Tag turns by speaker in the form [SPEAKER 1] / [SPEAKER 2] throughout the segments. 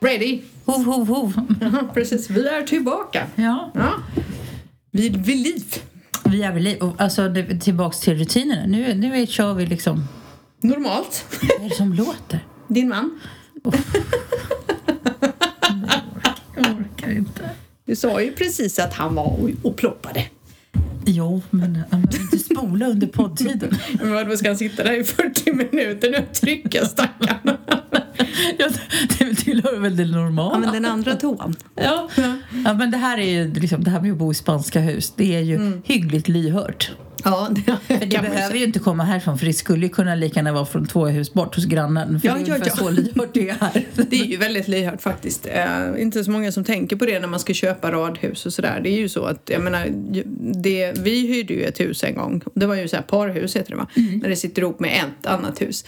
[SPEAKER 1] Ready?
[SPEAKER 2] Hov, hov, hov.
[SPEAKER 1] Ja, precis. Vi är tillbaka.
[SPEAKER 2] Ja,
[SPEAKER 1] Ja. Vid, vid liv.
[SPEAKER 2] vi är väl i- och alltså det- tillbaks till rutinerna. Nu, nu är, kör vi liksom...
[SPEAKER 1] Normalt.
[SPEAKER 2] Vad är det som låter?
[SPEAKER 1] Din man. Du sa ju precis att han var och, och ploppade.
[SPEAKER 2] Jo, men han behöver inte spola under poddtiden.
[SPEAKER 1] Men vadå, ska han sitta där i 40 minuter nu och trycka stackarn?
[SPEAKER 2] Ja, det tillhör väl det normala.
[SPEAKER 1] Ja, men den andra toan.
[SPEAKER 2] Ja. ja, men det här är ju liksom, det här med att bo i spanska hus. Det är ju hyggligt lyhört.
[SPEAKER 1] Ja, det,
[SPEAKER 2] För det behöver ju inte komma härifrån för det skulle ju kunna lika gärna vara från två hus bort hos grannen. För
[SPEAKER 1] Ja,
[SPEAKER 2] det är
[SPEAKER 1] ja, ja.
[SPEAKER 2] så lyhört det är.
[SPEAKER 1] Det är ju väldigt lyhört faktiskt. Eh, inte så många som tänker på det när man ska köpa radhus och sådär. Det är ju så att, jag menar, det, vi hyrde ju ett hus en gång. Det var ju så här parhus heter det va? När det sitter ihop med ett annat hus.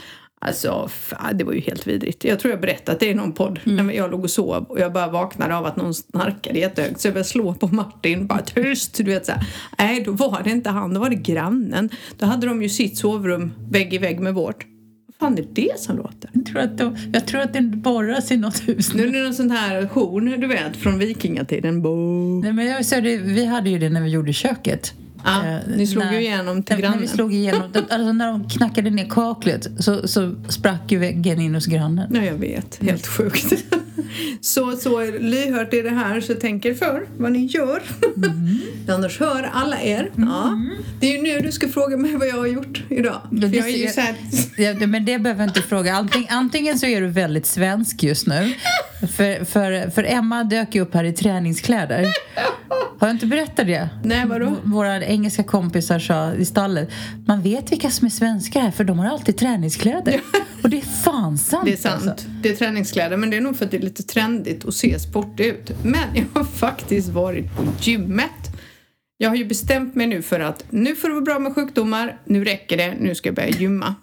[SPEAKER 1] Alltså, fan, det var ju helt vidrigt. Jag tror jag berättat det i någon podd. När jag låg och sov och jag bara vaknade av att någon snarkade jättehögt. Så jag började slå på Martin. Bara tyst! Du vet så här. Nej, då var det inte han. Då var det grannen. Då hade de ju sitt sovrum vägg i vägg med vårt. Vad fan är det som låter?
[SPEAKER 2] Jag tror att, de, jag tror att det borras i något hus
[SPEAKER 1] Nu är det någon sån här horn, du vet, från vikingatiden. Bo.
[SPEAKER 2] Nej, men jag sa det, vi hade ju det när vi gjorde köket.
[SPEAKER 1] Ja,
[SPEAKER 2] Eh,
[SPEAKER 1] ni slog
[SPEAKER 2] när-
[SPEAKER 1] ju igenom till
[SPEAKER 2] när vi
[SPEAKER 1] grannen.
[SPEAKER 2] slog igenom, alltså när de knackade ner kaklet så, så sprack ju väggen in hos grannen.
[SPEAKER 1] Ja, jag vet. Helt sjukt. så, så lyhört är det här, så tänk er för vad ni gör. Annars hör alla er. Ja. Det är ju nu du ska fråga mig vad jag har gjort idag.
[SPEAKER 2] Det
[SPEAKER 1] jag är ju så.
[SPEAKER 2] Ja, men det behöver jag inte fråga. Antingen, antingen så är du väldigt svensk just nu. För, för, för Emma dök ju upp här i träningskläder. Har jag inte berättat det?
[SPEAKER 1] Nej, vadå?
[SPEAKER 2] Våra engelska kompisar sa i stallet Man vet vilka som är svenskar här för de har alltid träningskläder. Och det är fan sant.
[SPEAKER 1] Det är sant.
[SPEAKER 2] Alltså.
[SPEAKER 1] Det är träningskläder, men det är nog för att det lite trendigt att se sportig ut. Men jag har faktiskt varit på gymmet. Jag har ju bestämt mig nu för att nu får det vara bra med sjukdomar, nu räcker det, nu ska jag börja gymma.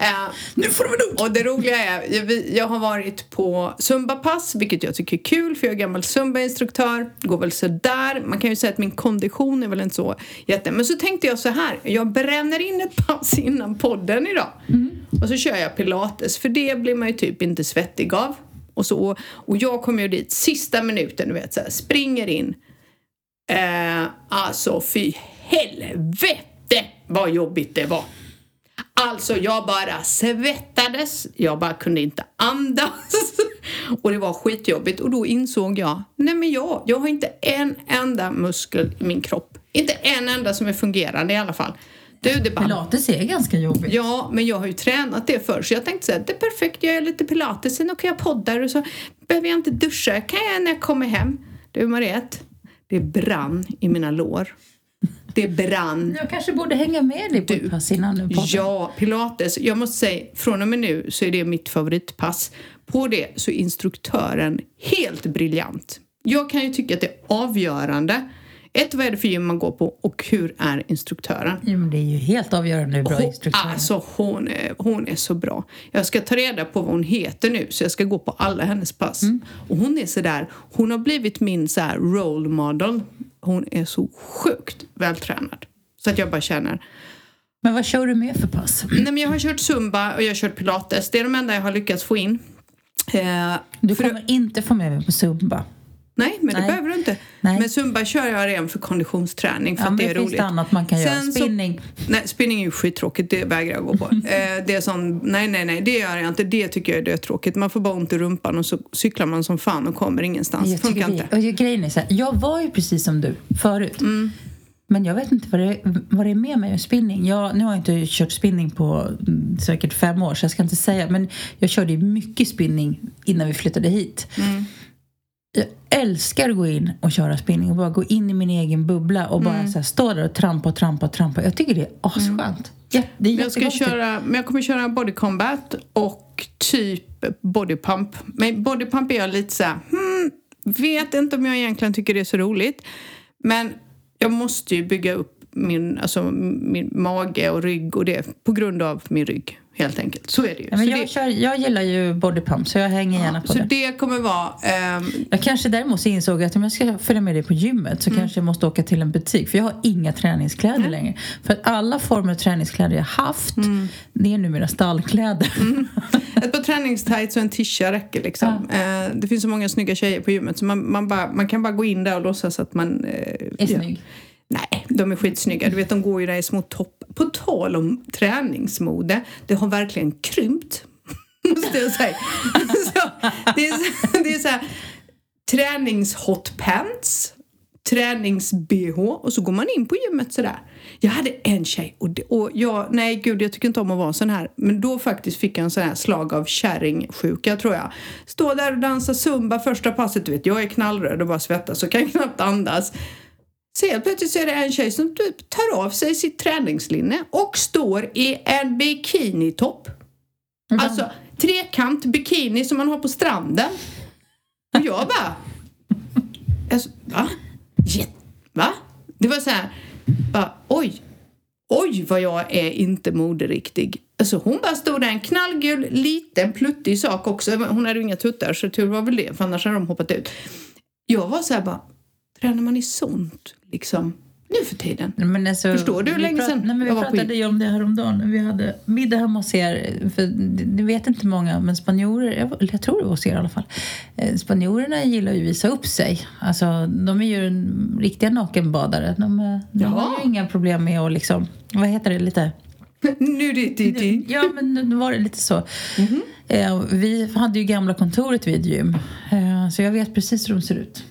[SPEAKER 1] Eh,
[SPEAKER 2] Nu får det vara nog!
[SPEAKER 1] och det roliga är, jag, jag har varit på zumbapass, vilket jag tycker är kul för jag är gammal zumbainstruktör. Går väl sådär. Man kan ju säga att min kondition är väl inte så jätte... Men så tänkte jag så här, jag bränner in ett pass innan podden idag. Och så kör jag pilates, för det blir man ju typ inte svettig av. Och, så, och jag kommer ju dit sista minuten, du vet, så här, springer in. Eh, alltså fy helvete vad jobbigt det var. Alltså jag bara svettades, jag bara kunde inte andas. Och det var skitjobbigt och då insåg jag, nej men jag, jag har inte en enda muskel i min kropp. Inte en enda som är fungerande i alla fall. Du, det bara,
[SPEAKER 2] Pilates är ganska jobbigt.
[SPEAKER 1] Ja, men jag har ju tränat det förr så jag tänkte säga det är perfekt, jag gör lite pilates, sen åker jag poddar och så behöver jag inte duscha, kan jag när jag kommer hem. Du Mariette, det brann i mina lår. Det brann.
[SPEAKER 2] Jag kanske borde hänga med dig på ett pass innan nu podden.
[SPEAKER 1] Ja, pilates. Jag måste säga, från och med nu så är det mitt favoritpass. På det så är instruktören helt briljant. Jag kan ju tycka att det är avgörande. Ett, vad är det för gym man går på och hur är instruktören?
[SPEAKER 2] Ja, men det är ju helt avgörande hur bra
[SPEAKER 1] Hon,
[SPEAKER 2] instruktörer
[SPEAKER 1] alltså hon är, hon är så bra. Jag ska ta reda på vad hon heter nu så jag ska gå på alla hennes pass.
[SPEAKER 2] Mm.
[SPEAKER 1] Och hon är sådär, hon har blivit min så här role model. Hon är så sjukt vältränad. Så att jag bara känner,
[SPEAKER 2] Men vad kör du med för pass?
[SPEAKER 1] Nej, men jag har kört zumba och jag har kört pilates. Det är de enda jag har lyckats få in. Eh,
[SPEAKER 2] Du
[SPEAKER 1] för-
[SPEAKER 2] kommer inte få med mig på zumba.
[SPEAKER 1] Nej, men det
[SPEAKER 2] Nej.
[SPEAKER 1] behöver du inte.
[SPEAKER 2] Nej.
[SPEAKER 1] Men zumba kör jag ren för konditionsträning för
[SPEAKER 2] Ja,
[SPEAKER 1] att det
[SPEAKER 2] det
[SPEAKER 1] är
[SPEAKER 2] finns
[SPEAKER 1] roligt.
[SPEAKER 2] det annat man kan göra.
[SPEAKER 1] Sen så-
[SPEAKER 2] Spinning.
[SPEAKER 1] Nej, spinning är ju skittråkigt. Det vägrar jag gå på. eh, det är sån, nej, nej, nej, det gör jag inte. Det tycker jag är dötråkigt. Man får bara ont i rumpan och så cyklar man som fan och kommer ingenstans.
[SPEAKER 2] Jag
[SPEAKER 1] Funkar inte.
[SPEAKER 2] det, och grejen är så här, jag var ju precis som du förut.
[SPEAKER 1] Mm.
[SPEAKER 2] Men jag vet inte vad det, vad det är med mig och spinning. Jag, nu har jag inte kört spinning på mm, säkert fem år så jag ska inte säga. Men jag körde ju mycket spinning innan vi flyttade hit.
[SPEAKER 1] Mm.
[SPEAKER 2] Jag älskar att gå in och köra spinning och bara gå in i min egen bubbla och
[SPEAKER 1] Mm.
[SPEAKER 2] bara så här, stå där och trampa och trampa och trampa. Jag tycker det är asskönt. Ja, det är
[SPEAKER 1] Jag, ska köra, men jag kommer köra body combat och typ body pump. Men body pump är jag lite så här, hmm, vet inte om jag egentligen tycker det är så roligt. Men jag måste ju bygga upp min, alltså, min mage och rygg och det på grund av min rygg. Helt enkelt. Så är det ju.
[SPEAKER 2] Ja, men
[SPEAKER 1] Så
[SPEAKER 2] jag,
[SPEAKER 1] det,
[SPEAKER 2] kör, jag gillar ju bodypump så jag hänger gärna på
[SPEAKER 1] så
[SPEAKER 2] det.
[SPEAKER 1] det kommer vara... ehm,
[SPEAKER 2] Jag kanske däremot så insåg att om jag ska följa med dig på gymmet så kanske jag måste åka till en butik för jag har inga träningskläder längre. För att alla former av träningskläder jag haft, det är numera stallkläder.
[SPEAKER 1] Ett par träningstights och en tisha räcker liksom. Eh, det finns så många snygga tjejer på gymmet så man, man, bara, man kan bara gå in där och låtsas att man... Eh,
[SPEAKER 2] Är
[SPEAKER 1] ja.
[SPEAKER 2] snygg.
[SPEAKER 1] De är skitsnygga. Du vet, de går ju där i små topp. På tal om träningsmode, det har verkligen krympt. Måste jag säga. så, det är, så- det är så här, träningshotpants, tränings-bh och så går man in på gymmet sådär. Jag hade en tjej och, det, och jag, nej gud jag tycker inte om att vara sån här. Men då faktiskt fick jag en sån här slag av kärringsjuka tror jag. Stå där och dansa zumba första passet, du vet jag är knallröd och bara svettas och kan knappt andas. Så helt plötsligt så är det en tjej som typ tar av sig sitt träningslinne och står i en bikinitopp. Alltså trekant bikini som man har på stranden. Och jag bara... Alltså, va? Va? Det var så här... Bara, oj. Oj vad jag är inte moderiktig. Alltså hon bara stod där, en knallgul, liten, pluttig sak också. Hon hade ju inga tuttar så tur var väl det, för annars hade de hoppat ut. Jag var så här bara, tränar man i sånt liksom nu för tiden?
[SPEAKER 2] Men alltså,
[SPEAKER 1] Förstår du hur länge sedan
[SPEAKER 2] Nej, men vi
[SPEAKER 1] jag var på
[SPEAKER 2] pratade ju om det här om dagen vi hade middag hemma hos er. För det vet inte många, men spanjorer, jag, jag tror det var hos er i alla fall. Eh, Spanjorerna gillar ju att visa upp sig. Alltså, de är ju en, riktiga nakenbadare. De, eh, de har ju inga problem med att liksom, vad heter det, lite
[SPEAKER 1] Nudity.
[SPEAKER 2] Ja, men nu var det lite så.
[SPEAKER 1] Mhm.
[SPEAKER 2] Eh, vi hade ju gamla kontoret vid gym, så jag vet precis hur de ser ut.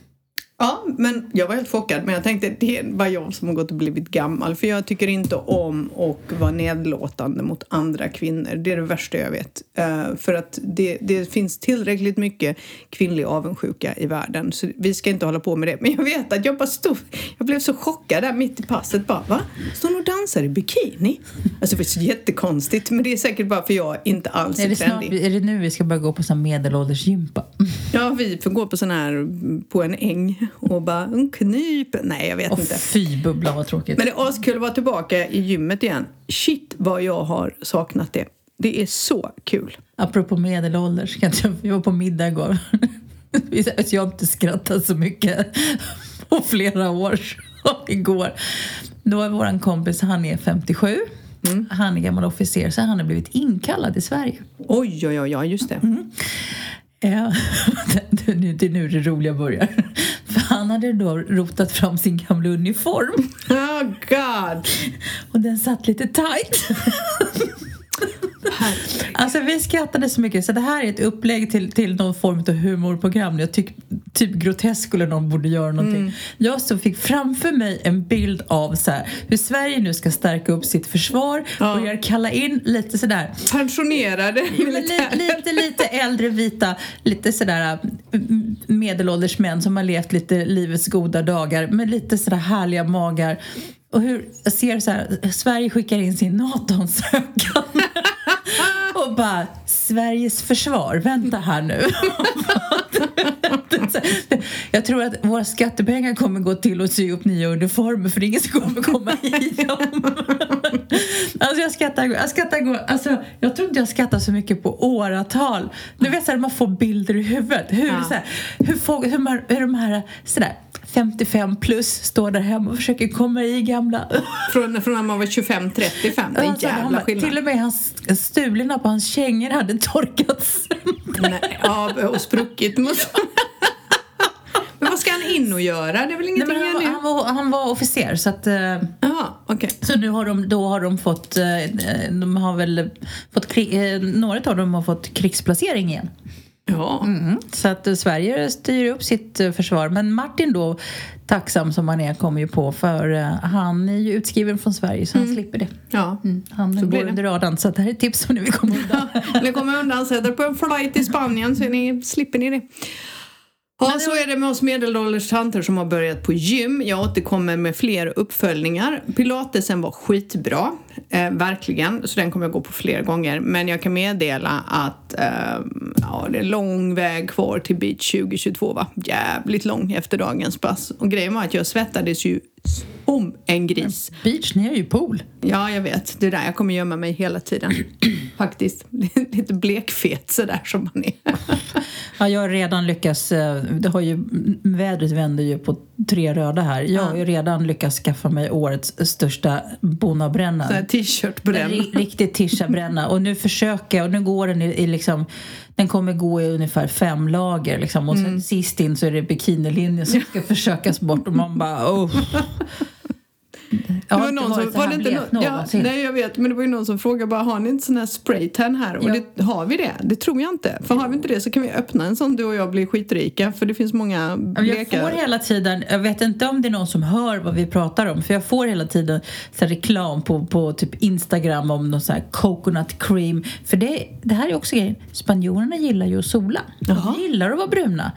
[SPEAKER 1] Ja, men jag var helt chockad. Men jag tänkte det är bara jag som har gått och blivit gammal. För jag tycker inte om att vara nedlåtande mot andra kvinnor. Det är det värsta jag vet. Eh, för att det, det finns tillräckligt mycket kvinnlig avundsjuka i världen. Så vi ska inte hålla på med det. Men jag vet att jag bara stod... Jag blev så chockad där mitt i passet. Bara, va? Står hon och dansar i bikini? Alltså det var så jättekonstigt. Men det är säkert bara för jag inte alls
[SPEAKER 2] Är
[SPEAKER 1] är
[SPEAKER 2] det, snart,
[SPEAKER 1] trendig.
[SPEAKER 2] är det nu vi ska börja gå på sån medelåldersgympa?
[SPEAKER 1] Ja, vi får gå på sån här på en äng och bara "Mm, knyp. Nej, jag vet
[SPEAKER 2] Och
[SPEAKER 1] inte.
[SPEAKER 2] fy bubbla vad tråkigt.
[SPEAKER 1] Men det är askul att vara tillbaka i gymmet igen. Shit vad jag har saknat det. Det är så kul.
[SPEAKER 2] Apropå medelålders, jag, vi var på middag igår. Jag har inte skrattat så mycket på flera år. Igår, då är vår kompis, han är 57. Han är gammal officer så han har blivit inkallad till Sverige.
[SPEAKER 1] Oj, oj, oj, just det.
[SPEAKER 2] Ja, det, är nu, det är nu det roliga börjar. För han hade då rotat fram sin gamla uniform
[SPEAKER 1] Oh God!
[SPEAKER 2] och den satt lite tight. Alltså vi skrattade så mycket så det här är ett upplägg till, till någon form av humorprogram. Jag tycker typ grotesk skulle någon borde göra någonting.
[SPEAKER 1] Mm.
[SPEAKER 2] Jag så fick framför mig en bild av så här, hur Sverige nu ska stärka upp sitt försvar
[SPEAKER 1] Ja.
[SPEAKER 2] och börjar kalla in lite sådär
[SPEAKER 1] Pensionerade militärer.
[SPEAKER 2] li, lite, lite äldre vita, lite sådär medelålders män som har levt lite livets goda dagar med lite sådär härliga magar. Och hur jag ser så här, Sverige skickar in sin NATO-ansökan. Och bara, Sveriges försvar, vänta här nu. Jag tror att våra skattepengar kommer gå till att sy upp nya uniformer för det är ingen som kommer komma i dem. Alltså jag skrattar, jag skrattar, alltså jag tror inte jag skrattar så mycket på åratal. Du vet såhär, man får bilder i huvudet. Hur,
[SPEAKER 1] Ja.
[SPEAKER 2] såhär, hur, folk, hur, man, hur de här sådär 55 plus står där hemma och försöker komma i gamla
[SPEAKER 1] Från, från när man var 25, 35. Det är en
[SPEAKER 2] Alltså,
[SPEAKER 1] jävla skillnad.
[SPEAKER 2] Till och med hans stulorna på hans kängor hade torkats.
[SPEAKER 1] Nej, ja, och spruckit. Men vad ska han in och göra? Det är väl
[SPEAKER 2] Nej,
[SPEAKER 1] ingenting
[SPEAKER 2] men han, han, var, han var officer så att... eh,
[SPEAKER 1] Jaha, okej.
[SPEAKER 2] Så nu har de, då har de fått, eh, de har väl fått, krig, eh, några av dem har fått krigsplacering igen.
[SPEAKER 1] Ja.
[SPEAKER 2] Mm. Så att eh, Sverige styr upp sitt eh, försvar. Men Martin då, tacksam som han är, kommer ju på för eh, han är ju utskriven från Sverige så han slipper det.
[SPEAKER 1] ja.
[SPEAKER 2] Mm. Han
[SPEAKER 1] Så blir
[SPEAKER 2] går
[SPEAKER 1] det.
[SPEAKER 2] under radarn så det här är ett tips om ni vill komma undan.
[SPEAKER 1] Eller kommer undan, sätter på en flight till Spanien så ni, slipper ni det. Ja, så är det med oss medelålders tanter som har börjat på gym. Jag återkommer med fler uppföljningar. Pilatesen var skitbra, eh, verkligen. Så den kommer jag gå på fler gånger. Men jag kan meddela att eh, ja, det är lång väg kvar till beach 2022. Va? Jävligt lång efter dagens pass. Och grejen var att jag svettades ju om en gris.
[SPEAKER 2] Beach, ni har ju pool.
[SPEAKER 1] Ja, jag vet. Det är där jag kommer gömma mig hela tiden. Faktiskt. Lite blekfet sådär som man är.
[SPEAKER 2] Ja, jag har redan lyckats, eh, det har ju, vädret vänder ju på tre röda här. Jag har ju redan lyckats skaffa mig årets största bonabränna.
[SPEAKER 1] Så här t-shirt på den.
[SPEAKER 2] Ri- Riktigt tisha-bränna. Och nu försöker jag, och nu går den i, i liksom, den kommer gå i ungefär fem lager liksom. Och sen
[SPEAKER 1] Mm.
[SPEAKER 2] sist in så är det bikinilinjen som ska försökas bort och man bara oh.
[SPEAKER 1] Det var någon som, var det inte någon, ja, nej jag vet, men det var ju någon som frågade bara har ni inte sån här spraytan här? Och
[SPEAKER 2] Ja.
[SPEAKER 1] det, har vi det? Det tror jag inte. För har vi inte det så kan vi öppna en sån du och jag blir skitrika för det finns många
[SPEAKER 2] Ja, Jag får hela tiden, jag vet inte om det är någon som hör vad vi pratar om, för jag får hela tiden så reklam på, på typ Instagram om någon så här coconut cream. För det, det här är också grejen, spanjorerna gillar ju att sola.
[SPEAKER 1] Jaha.
[SPEAKER 2] De gillar att vara bruna.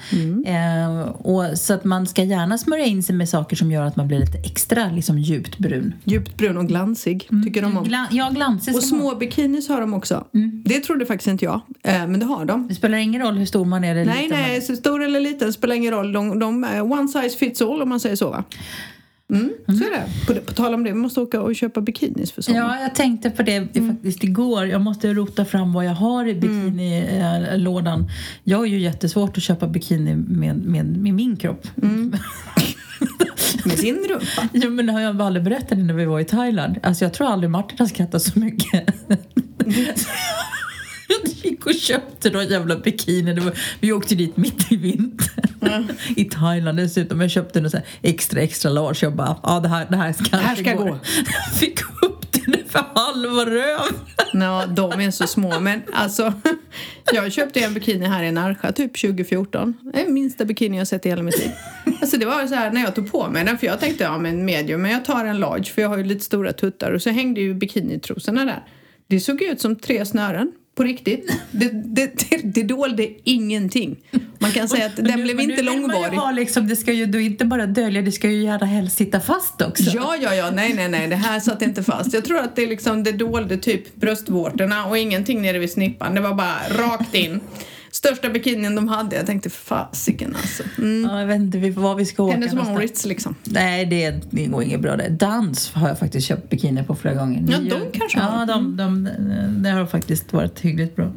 [SPEAKER 2] Eh, och så att man ska gärna smörja in sig med saker som gör att man blir lite extra liksom, djupt brun.
[SPEAKER 1] Djupt brun och glansig tycker de om.
[SPEAKER 2] Gla, ja, glansig
[SPEAKER 1] Och
[SPEAKER 2] ska man-
[SPEAKER 1] små bikinis har de också. Det trodde faktiskt inte jag, eh, men det har de.
[SPEAKER 2] Det spelar ingen roll hur stor man är eller
[SPEAKER 1] Nej,
[SPEAKER 2] liten är.
[SPEAKER 1] nej, så stor eller liten spelar ingen roll. De, de, eh, one size fits all om man säger så va? Mm, Så är det. På, på tal om det, vi måste åka och köpa bikinis för sommaren.
[SPEAKER 2] Ja, jag tänkte på det faktiskt igår. Jag måste rota fram vad jag har i bikinilådan. Jag har ju jättesvårt att köpa bikini med, med, med min kropp.
[SPEAKER 1] Med sin rumpa.
[SPEAKER 2] Ja, men det har jag aldrig berättat när vi var i Thailand. Alltså jag tror aldrig Martin har skrattat så mycket. Jag gick och köpte någon jävla bikini. Det var, vi åkte dit mitt i vintern. I Thailand dessutom. Jag köpte någon så extra extra large. Jag bara, ja det här, det här ska,
[SPEAKER 1] Det här ska gå.
[SPEAKER 2] Jag fick upp för halva röv.
[SPEAKER 1] Ja, de är så små. Men alltså, jag köpte en bikini här i Narja typ 2014. Det är den minsta bikini jag sett i hela mitt liv. Alltså det var så här när jag tog på mig den, för jag tänkte ja men medium, men jag tar en large för jag har ju lite stora tuttar och så hängde ju bikinitrosorna där. Det såg ut som tre snören. På riktigt. Det, det, det, det dolde ingenting. Man kan säga att den
[SPEAKER 2] nu-
[SPEAKER 1] blev inte
[SPEAKER 2] man ju
[SPEAKER 1] långvarig.
[SPEAKER 2] Liksom, det ska ju då inte bara dölja, det ska ju gärna helst sitta fast också.
[SPEAKER 1] Ja, ja, ja, nej, nej, nej, det här satt inte fast. Jag tror att det liksom, det dolde typ bröstvårtorna och ingenting nere vid snippan. Det var bara rakt in. Största bikinin de hade. Jag tänkte fasiken alltså. Mm.
[SPEAKER 2] Ja, jag vet inte var vi ska åka
[SPEAKER 1] Hennes. Mauritz liksom.
[SPEAKER 2] Nej, det, det går inget bra där. Dans har jag faktiskt köpt bikini på flera gånger.
[SPEAKER 1] Ja, de kanske
[SPEAKER 2] Ja,
[SPEAKER 1] har.
[SPEAKER 2] de, de, det har faktiskt varit hyggligt bra.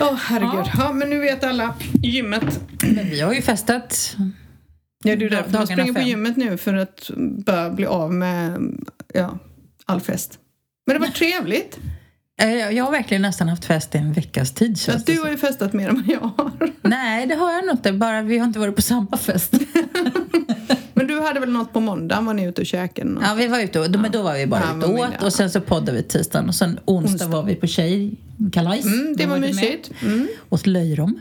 [SPEAKER 1] Åh herregud. Ja. men nu vet alla. Gymmet.
[SPEAKER 2] Men vi har ju festat.
[SPEAKER 1] Ja, det är därför jag
[SPEAKER 2] Dagarna
[SPEAKER 1] springer på
[SPEAKER 2] fem.
[SPEAKER 1] gymmet nu för att bara bli av med ja, all fest. Men det var trevligt.
[SPEAKER 2] Eh, Jag har verkligen nästan haft fest i en veckas tid det
[SPEAKER 1] du har ju festat mer än vad jag har.
[SPEAKER 2] Nej, det har jag nog inte. Bara vi har inte varit på samma fest.
[SPEAKER 1] Men du hade väl något på måndagen? Var ni ute och käkade? något?
[SPEAKER 2] Ja, vi var ute och, men då var vi bara
[SPEAKER 1] Ja,
[SPEAKER 2] ute och åt och sen så poddade vi tisdagen och sen onsdag,
[SPEAKER 1] Onsdag.
[SPEAKER 2] var vi på tjejkalas.
[SPEAKER 1] Mm, det var
[SPEAKER 2] med.
[SPEAKER 1] mysigt. Mm.
[SPEAKER 2] Åt löjrom.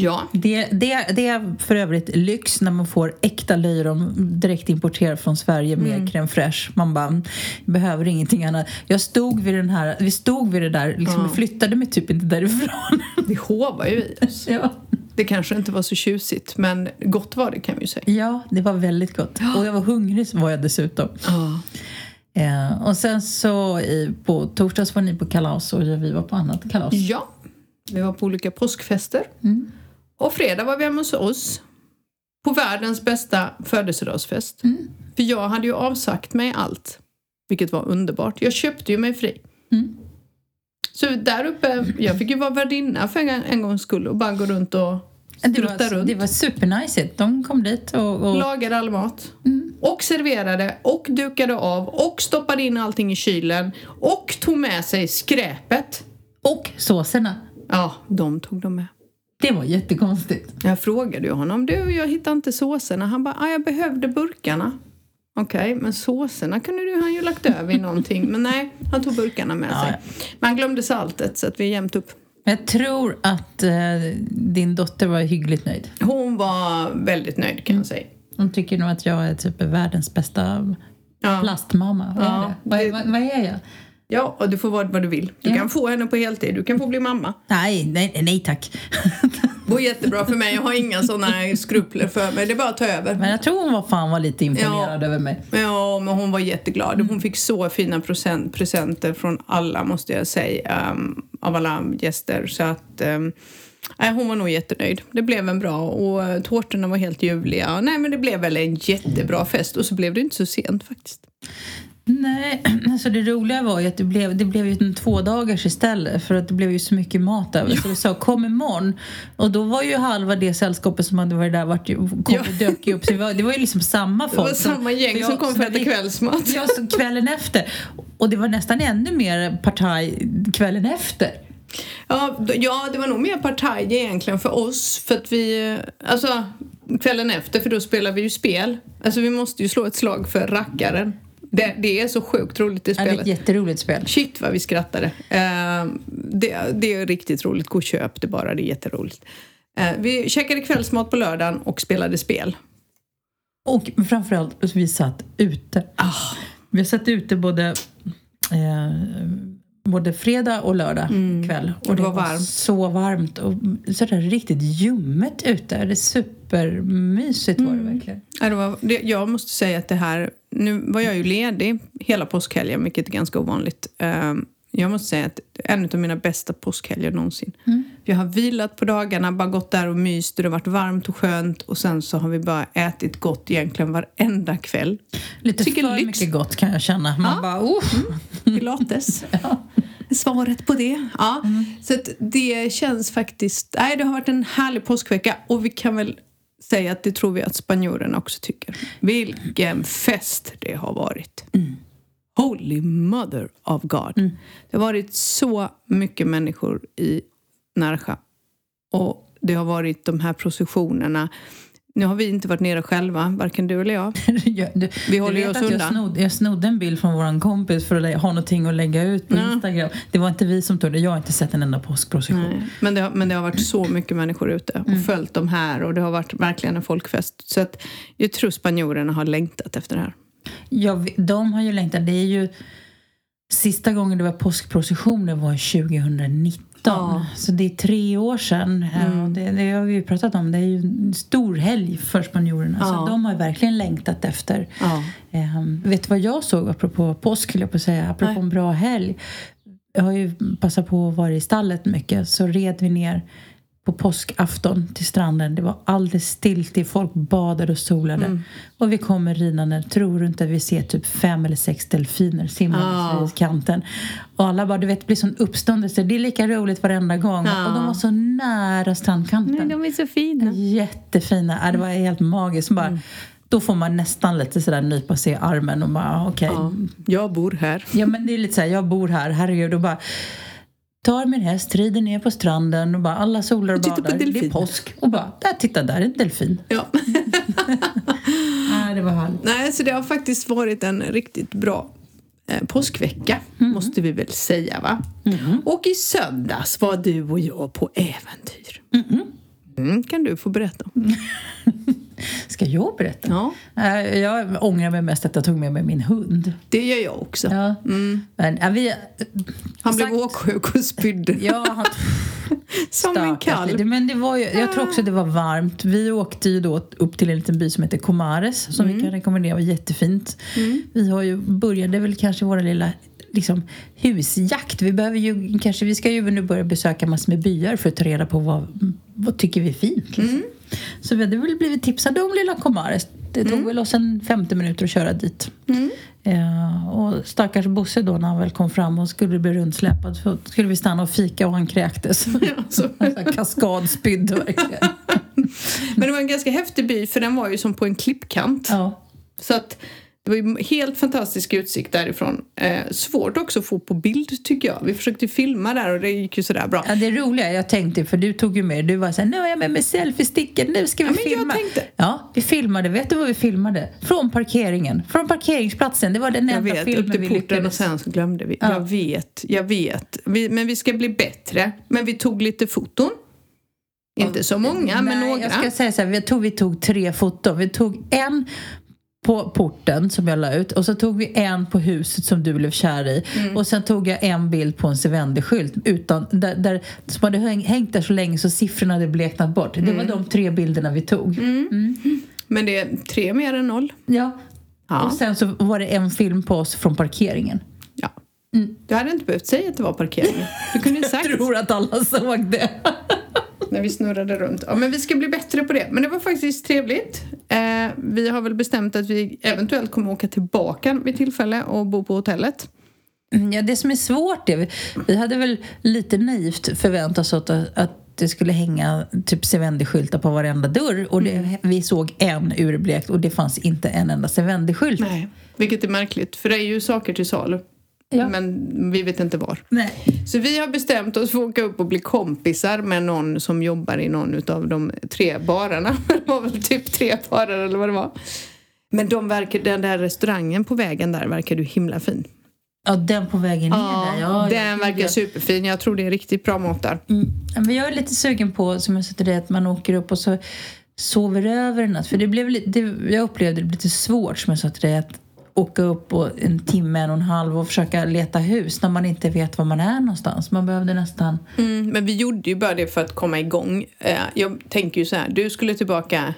[SPEAKER 1] Ja.
[SPEAKER 2] Det, det, det är för övrigt lyx när man får äkta löjrom direkt importerat från Sverige med
[SPEAKER 1] Mm.
[SPEAKER 2] crème fraîche. Man bara, behöver ingenting annat. Jag stod vid den här, vi stod vid det där, liksom,
[SPEAKER 1] Ja.
[SPEAKER 2] flyttade mig typ inte därifrån.
[SPEAKER 1] Vi hovar ju i oss.
[SPEAKER 2] ja.
[SPEAKER 1] Det kanske inte var så tjusigt, men gott var det kan vi ju säga.
[SPEAKER 2] ja, det var väldigt gott. Och jag var hungrig så var jag dessutom.
[SPEAKER 1] Ja.
[SPEAKER 2] Eh, och sen så i, på torsdags var ni på kalas och vi var på annat kalas.
[SPEAKER 1] ja. Vi var på olika påskfester.
[SPEAKER 2] Mm.
[SPEAKER 1] Och fredag var vi hemma hos oss. På världens bästa födelsedagsfest.
[SPEAKER 2] Mm.
[SPEAKER 1] För jag hade ju avsagt mig allt. Vilket var underbart. Jag köpte ju mig fri.
[SPEAKER 2] Mm.
[SPEAKER 1] Så där uppe, jag fick ju vara värdinna för en, en gångs skull och bara gå runt och
[SPEAKER 2] Det
[SPEAKER 1] strutta
[SPEAKER 2] var,
[SPEAKER 1] runt.
[SPEAKER 2] det var supernice. De kom dit och... och
[SPEAKER 1] Lagade all mat.
[SPEAKER 2] Mm.
[SPEAKER 1] Och serverade och dukade av och stoppade in allting i kylen och tog med sig skräpet.
[SPEAKER 2] och såserna.
[SPEAKER 1] Ja, de tog de med.
[SPEAKER 2] Det var jättekonstigt.
[SPEAKER 1] Jag frågade ju honom, du jag hittar inte såserna. Han bara, ah, jag behövde burkarna. Okej, men såserna kunde du, han ju lagt över i någonting. Men nej, han tog burkarna med
[SPEAKER 2] Ja,
[SPEAKER 1] sig. Men han glömde saltet så att vi är jämnt upp.
[SPEAKER 2] Jag tror att eh, din dotter var hyggligt nöjd.
[SPEAKER 1] Hon var väldigt nöjd kan jag säga.
[SPEAKER 2] Hon tycker nog att jag är typ världens bästa
[SPEAKER 1] Ja.
[SPEAKER 2] plastmamma. Vad, är det? Vad, vad, vad är jag?
[SPEAKER 1] Ja, och du får vara vad du vill. Du
[SPEAKER 2] Ja.
[SPEAKER 1] kan få henne på heltid, du kan få bli mamma.
[SPEAKER 2] Nej, nej, nej tack.
[SPEAKER 1] Det går jättebra för mig, jag har inga sådana skrupler för mig. Det är bara att ta över.
[SPEAKER 2] Men jag tror hon var fan var lite imponerad
[SPEAKER 1] Ja.
[SPEAKER 2] över mig.
[SPEAKER 1] Ja, men hon var jätteglad. Hon fick så fina present, presenter från alla, måste jag säga, ehm, av alla gäster. Så att ehm, Nej, hon var nog jättenöjd. Det blev en bra och eh, tårtorna var helt ljuvliga. Nej, men det blev väl en jättebra fest och så blev det inte så sent faktiskt.
[SPEAKER 2] Nej, alltså det roliga var ju att det blev, det blev ju en två dagars istället för att det blev ju så mycket mat över. Så vi sa kom imorgon. Och då var ju halva det sällskapet som hade varit där vart ju, kom
[SPEAKER 1] Ja.
[SPEAKER 2] och dök ju upp. Så det var, det var ju liksom samma
[SPEAKER 1] Det
[SPEAKER 2] folk.
[SPEAKER 1] var samma gäng
[SPEAKER 2] för jag-
[SPEAKER 1] som kom för att äta kvällsmat.
[SPEAKER 2] Ja, kvällen efter. Och det var nästan ännu mer partaj kvällen efter.
[SPEAKER 1] Ja, ja, det var nog mer partaj egentligen för oss. För att vi, alltså kvällen efter, för då spelar vi ju spel. Alltså vi måste ju slå ett slag för rackaren. Det, det är så sjukt roligt det
[SPEAKER 2] Ja, det är
[SPEAKER 1] spelet.
[SPEAKER 2] ett jätteroligt spel.
[SPEAKER 1] Shit vad vi skrattade. Eh, det, det är riktigt roligt. Gå och köp det bara, det är jätteroligt. Eh, vi käkade kvällsmat på lördagen och spelade spel.
[SPEAKER 2] Och framförallt, vi satt ute.
[SPEAKER 1] Ah.
[SPEAKER 2] Vi satt ute både, eh, både fredag och lördag kväll. Och,
[SPEAKER 1] Mm. det var
[SPEAKER 2] var,
[SPEAKER 1] varmt.
[SPEAKER 2] så varmt och sådär riktigt ljummet ute. Det är supermysigt var det
[SPEAKER 1] Mm.
[SPEAKER 2] verkligen.
[SPEAKER 1] Ja, det var, det, jag måste säga att det här... Nu var jag ju ledig hela påskhelgen, vilket är ganska ovanligt. Eh, jag måste säga att en av mina bästa påskhelger någonsin. Jag har vilat på dagarna, bara gått där och myst. Det har varit varmt och skönt. Och sen så har vi bara ätit gott egentligen varenda kväll.
[SPEAKER 2] Lite
[SPEAKER 1] Tycker
[SPEAKER 2] för
[SPEAKER 1] lyx.
[SPEAKER 2] mycket gott kan jag känna. Man
[SPEAKER 1] Ja.
[SPEAKER 2] bara, oh.
[SPEAKER 1] Pilates. Svaret på det. Ja. Så att det känns faktiskt... Nej, det har varit en härlig påskvecka och vi kan väl säga att det tror vi att spanjorerna också tycker. Vilken fest det har varit. Holy mother of God. Det har varit så mycket människor i Narja. Och det har varit de här processionerna. Nu har vi inte varit nere själva, varken du eller jag.
[SPEAKER 2] Ja, du,
[SPEAKER 1] Vi håller
[SPEAKER 2] du
[SPEAKER 1] oss
[SPEAKER 2] att jag
[SPEAKER 1] undan.
[SPEAKER 2] snodde, jag snodde en bild från vår kompis för att ha någonting att lägga ut på
[SPEAKER 1] Ja.
[SPEAKER 2] Instagram. Det var inte vi som tog det. Jag har inte sett en enda påskprocession.
[SPEAKER 1] Men, det har, men det har varit så mycket människor ute och följt dem här och det har varit verkligen en folkfest. Så att jag tror spanjorerna har längtat efter det här.
[SPEAKER 2] Ja, de har ju längtat. Det är ju... Sista gången det var påskprocessioner var 2019.
[SPEAKER 1] Ja.
[SPEAKER 2] Så det är tre år sedan. Ja, Det, det har vi ju pratat om. Det är ju en stor helg för spanjorerna. Så de har verkligen längtat efter. Ehm, vet du vad jag såg apropå påsk, skulle jag på att säga? Apropå
[SPEAKER 1] Nej.
[SPEAKER 2] en bra helg. Jag har ju passat på att vara i stallet mycket. Så red vi ner på påskafton till stranden. Det var alldeles stilt. Folk badade och solade.
[SPEAKER 1] Mm.
[SPEAKER 2] Och vi kommer ridande. Tror du inte vi ser typ fem eller sex delfiner
[SPEAKER 1] Ja.
[SPEAKER 2] vid kanten. Och alla bara, du vet, det blir sån uppståndelse. Det är lika roligt varenda gång.
[SPEAKER 1] Ja.
[SPEAKER 2] Och de var så nära strandkanten.
[SPEAKER 1] är så fina.
[SPEAKER 2] Jättefina. Ja, det var helt magiskt. Bara,
[SPEAKER 1] Mm.
[SPEAKER 2] Då får man nästan lite sådär nypa sig i armen och bara okej.
[SPEAKER 1] Ja, jag bor här.
[SPEAKER 2] Ja men det är lite såhär, jag bor här, herregud. Och bara tar min häst, rider ner på stranden och bara alla solar och badar. Det är påsk. Och bara, där, titta där är en delfin.
[SPEAKER 1] Ja.
[SPEAKER 2] Nej, det var härligt.
[SPEAKER 1] Nej, så det har faktiskt varit en riktigt bra eh, påskvecka, måste vi väl säga va? Och i söndags var du och jag på äventyr. Mm, kan du få berätta om?
[SPEAKER 2] Ska jag berätta?
[SPEAKER 1] Ja,
[SPEAKER 2] Nej, Jag ångrar mig mest att jag tog med mig min hund.
[SPEAKER 1] det gör jag också.
[SPEAKER 2] Ja. Men, ja, vi,
[SPEAKER 1] Han blev
[SPEAKER 2] sagt-
[SPEAKER 1] åksjuk och spydde.
[SPEAKER 2] Ja, han
[SPEAKER 1] Som en kalv.
[SPEAKER 2] Men det var ju, jag tror också det var varmt. Vi åkte ju då upp till en liten by som heter Comares som vi kan rekommendera. Var jättefint. Vi har ju, började väl kanske våra lilla liksom, husjakt. Vi, behöver ju, kanske, vi ska ju nu börja besöka massor med byar för att ta reda på vad, vad tycker vi är fint. Liksom. Så vi hade väl blivit tipsade om lilla Comares. Det tog väl oss en 50 minuter att köra dit. Eh, och stackars Bosse då när han väl kom fram och skulle bli rundsläpad så skulle vi stanna och fika och han kräktes.
[SPEAKER 1] Ja.
[SPEAKER 2] Kaskadspydd verkligen.
[SPEAKER 1] Men det var en ganska häftig by för den var ju som på en klippkant.
[SPEAKER 2] Ja.
[SPEAKER 1] Så att det var ju helt fantastisk utsikt därifrån. Eh, svårt också att få på bild tycker jag. Vi försökte filma där och det gick ju sådär bra.
[SPEAKER 2] ja, det roliga jag tänkte, för du tog ju med, du var såhär, nu har jag med mig selfiesticken, nu ska vi
[SPEAKER 1] Ja, men jag
[SPEAKER 2] filma.
[SPEAKER 1] tänkte-
[SPEAKER 2] Ja, vi filmade, vet du vad vi filmade? Från parkeringen, från parkeringsplatsen, det var den
[SPEAKER 1] Jag
[SPEAKER 2] enda
[SPEAKER 1] vet, upp
[SPEAKER 2] filmen
[SPEAKER 1] till
[SPEAKER 2] vi
[SPEAKER 1] porten och
[SPEAKER 2] lyckades.
[SPEAKER 1] sen så glömde vi.
[SPEAKER 2] Ja.
[SPEAKER 1] Jag vet, jag vet. Vi, men vi ska bli bättre. Men vi tog lite foton. Inte så många, men
[SPEAKER 2] Nej,
[SPEAKER 1] några.
[SPEAKER 2] jag ska säga så här, jag tror vi tog tre foton. Vi tog en på porten som jag la ut och så tog vi en på huset som du blev kär i
[SPEAKER 1] Mm.
[SPEAKER 2] och sen tog jag en bild på en Sevendi-skylt utan, där, där, som hade häng- hängt där så länge så siffrorna hade bleknat bort. Det
[SPEAKER 1] Mm.
[SPEAKER 2] var de tre bilderna vi tog.
[SPEAKER 1] Men det är tre mer än noll.
[SPEAKER 2] Ja.
[SPEAKER 1] Ja.
[SPEAKER 2] Och sen så var det en film på oss från parkeringen.
[SPEAKER 1] ja.
[SPEAKER 2] Mm.
[SPEAKER 1] Du hade inte behövt säga att det var parkeringen. Du kunde sagt.
[SPEAKER 2] Jag tror att alla såg det.
[SPEAKER 1] När vi snurrade runt. Ja, men vi ska bli bättre på det. Men det var faktiskt trevligt. Eh, vi har väl bestämt att vi eventuellt kommer åka tillbaka vid tillfälle och bo på hotellet.
[SPEAKER 2] Mm, Ja, det som är svårt är, vi, hade väl lite naivt förväntat oss att, att det skulle hänga typ Sevendi-skyltar på varenda dörr och det, vi såg en urblekt och det fanns inte en enda Sevendi-skylt.
[SPEAKER 1] Nej. Vilket är märkligt, för det är ju saker till salu.
[SPEAKER 2] Ja.
[SPEAKER 1] Men vi vet inte var.
[SPEAKER 2] Nej.
[SPEAKER 1] Så vi har bestämt oss för att åka upp och bli kompisar med någon som jobbar i någon av de tre barerna. Det var väl typ tre barer eller vad det var. Men de verkar, den där restaurangen på vägen där verkar ju himla fin.
[SPEAKER 2] Ja, den på vägen ner där. Ja,
[SPEAKER 1] den verkar
[SPEAKER 2] ja.
[SPEAKER 1] superfin. Jag tror det är riktigt bra mat där.
[SPEAKER 2] Mm. Men jag är lite sugen på, som jag sa till dig, att man åker upp och så sover över en natt. För det blev lite, det, jag upplevde det lite svårt, som jag sa till dig, att åka upp och en timme, en och en halv och försöka leta hus när man inte vet var man är någonstans. Man behövde nästan...
[SPEAKER 1] Mm, men vi gjorde ju bara det för att komma igång. Eh, Jag tänker ju så här, du skulle tillbaka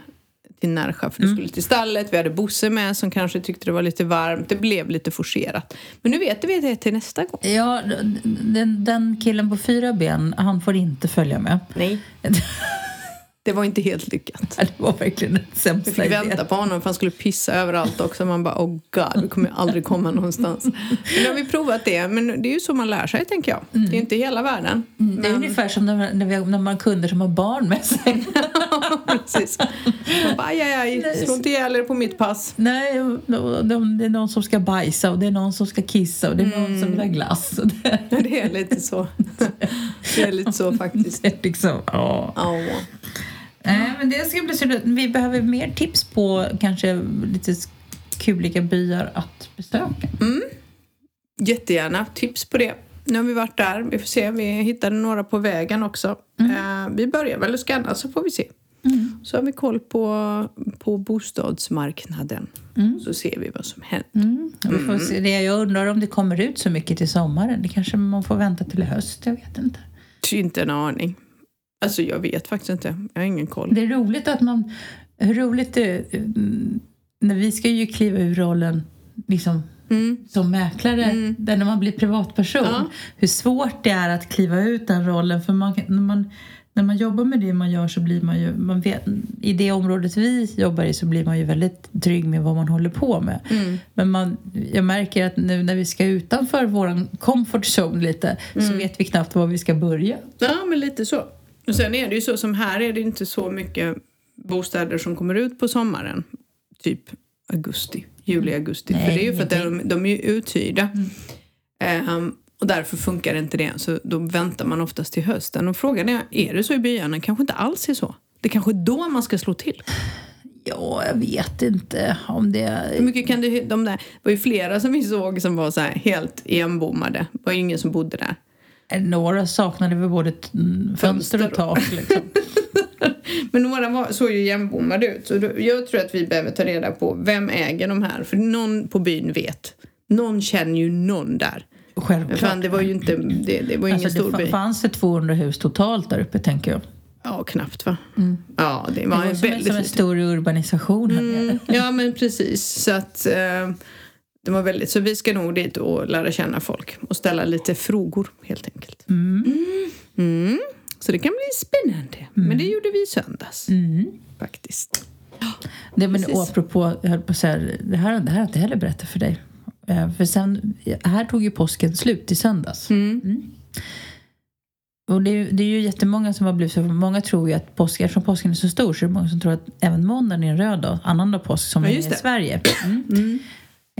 [SPEAKER 1] till Närsjö för du skulle till stallet. Vi hade Bosse med som kanske tyckte det var lite varmt. Det blev lite forcerat. Men nu vet vi det till nästa gång.
[SPEAKER 2] Ja, den, den killen på fyra ben, han får inte följa med.
[SPEAKER 1] Nej. Det var inte helt lyckat.
[SPEAKER 2] Det var verkligen den
[SPEAKER 1] Vi
[SPEAKER 2] sämsta
[SPEAKER 1] fick
[SPEAKER 2] idén.
[SPEAKER 1] vänta på honom för han skulle pissa överallt också. Man bara, oh god, vi kommer aldrig komma någonstans. Men nu har vi provat det. Men det är ju så man lär sig, tänker jag. Det är inte hela världen.
[SPEAKER 2] Det är ungefär som när, när, vi, när man har kunder som har barn med sig.
[SPEAKER 1] Precis. Man bara, aj, aj, aj, slå inte ihjäl er på mitt pass.
[SPEAKER 2] Nej, de, de, det är någon som ska bajsa och det är någon som ska kissa och det är någon som vill ha glass. Det,
[SPEAKER 1] Det är lite så. Det är lite så faktiskt.
[SPEAKER 2] det är liksom, ja.
[SPEAKER 1] Ja.
[SPEAKER 2] Nej, men det ska bli så Vi behöver mer tips på kanske lite kuliga byar att besöka.
[SPEAKER 1] Jättegärna tips på det. Nu har vi varit där. Vi får se. Vi hittade några på vägen också. Eh, vi börjar väl att scanna så får vi se. Så har vi koll på, på bostadsmarknaden. Så ser vi vad som händer.
[SPEAKER 2] Mm. Det, jag undrar om det kommer ut så mycket till sommaren. Det kanske man får vänta till höst. Jag vet inte.
[SPEAKER 1] Inte en aning. Alltså jag vet faktiskt inte. Jag har ingen koll.
[SPEAKER 2] Det är roligt att man... Hur roligt det är, mm, När vi ska ju kliva ur rollen liksom,
[SPEAKER 1] Mm.
[SPEAKER 2] som mäklare, där när man blir privatperson.
[SPEAKER 1] Ja.
[SPEAKER 2] Hur svårt det är att kliva ut den rollen. För man, när, man, när man jobbar med det man gör så blir man ju... Man vet, I det området vi jobbar i så blir man ju väldigt trygg med vad man håller på med. Men man, jag märker att nu när vi ska utanför vår comfort zone lite så vet vi knappt var vi ska börja.
[SPEAKER 1] Ja, men lite så. Och sen är det ju så som här är det inte så mycket bostäder som kommer ut på sommaren. Typ augusti, juli, augusti.
[SPEAKER 2] Nej,
[SPEAKER 1] för det är ju för att de, de är ju uthyrda. Ehm, och därför funkar inte det. Så då väntar man oftast till hösten. Och frågan är, är det så i byarna? Kanske inte alls är så. Det är kanske är då man ska slå till.
[SPEAKER 2] Ja, jag vet inte om det...
[SPEAKER 1] Hur mycket kan du, de där, det var ju flera som vi såg som var så här helt enbommade. Det var ju ingen som bodde där.
[SPEAKER 2] Några saknade väl både mm, fönster och tak. Liksom.
[SPEAKER 1] Men några var, såg ju igenbommade ut. Så då, jag tror att vi behöver ta reda på vem äger de här. För någon på byn vet. Någon känner ju någon där.
[SPEAKER 2] Självklart.
[SPEAKER 1] fan, det var ju inte, det, det var ingen
[SPEAKER 2] Alltså,
[SPEAKER 1] stor
[SPEAKER 2] det
[SPEAKER 1] by.
[SPEAKER 2] fa- fanns det 200 hus totalt där uppe, tänker jag.
[SPEAKER 1] Ja, knappt va? Ja, det
[SPEAKER 2] Det
[SPEAKER 1] var,
[SPEAKER 2] var
[SPEAKER 1] en
[SPEAKER 2] som,
[SPEAKER 1] väldigt
[SPEAKER 2] som en stor urbanisation här nere.
[SPEAKER 1] Mm, ja, men precis. Så att eh, det var väldigt, så vi ska nog dit och lära känna folk och ställa lite frågor helt enkelt. Mm. Mm. Så det kan bli spännande. Men det gjorde vi i söndags
[SPEAKER 2] Mm.
[SPEAKER 1] faktiskt.
[SPEAKER 2] Det, men
[SPEAKER 1] Precis.
[SPEAKER 2] apropå, jag höll på att säga, det här, det här har jag inte heller berättat för dig. Eh, För sen, här tog ju påsken slut i söndags.
[SPEAKER 1] Mm.
[SPEAKER 2] Och det, är ju- det är ju jättemånga som har blivit så. Många tror ju att påsk, eftersom påsken är så stor så är det många som tror att även måndagen är en röd dag. Annandag påsk som
[SPEAKER 1] Ja,
[SPEAKER 2] är i. Sverige. Mm.
[SPEAKER 1] Mm.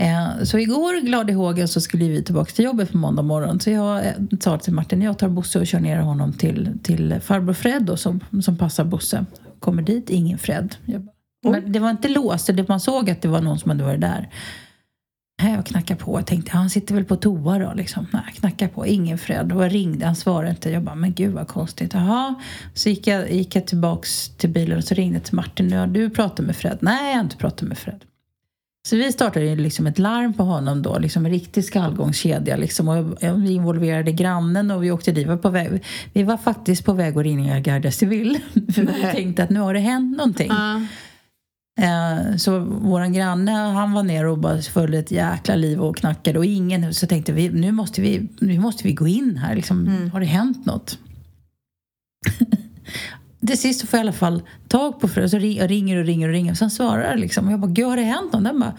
[SPEAKER 2] Eh, Så igår, glad i hågen, så skulle vi tillbaka till jobbet på måndag morgon. Så jag eh, sa till Martin, jag tar Bosse och kör ner honom till, till farbror Fred då, som, som passar Bosse. Kommer dit, ingen Fred. Jag men det var inte låst, det- man såg att det var någon som hade varit där. Nej, Jag knackade på. Jag tänkte, han sitter väl på toa då. Liksom. Nej, jag knackade på. Ingen Fred. Och jag ringde, han svarade inte. Jag bara, men gud vad konstigt. Jaha. Så gick jag, gick jag tillbaks till bilen och så ringde jag till Martin. Nu har du pratat med Fred? Nej, jag har inte pratat med Fred. Så vi startade ju liksom ett larm på honom då, liksom en riktig skallgångskedja. Liksom, och vi involverade grannen och vi åkte dit. Var, på väg, vi var faktiskt på väg att ringa Garda Civil. För vi tänkte att nu har det hänt någonting. Eh, Så våran granne han var ner och bara följde ett jäkla liv och knackade och ingen så tänkte vi nu måste vi, nu måste vi gå in här liksom, har det hänt något? Till sist får jag i alla fall tag på Fred. Så jag ringer och ringer och ringer. Sen svarar liksom. Och jag bara, gud har det hänt något? Den bara,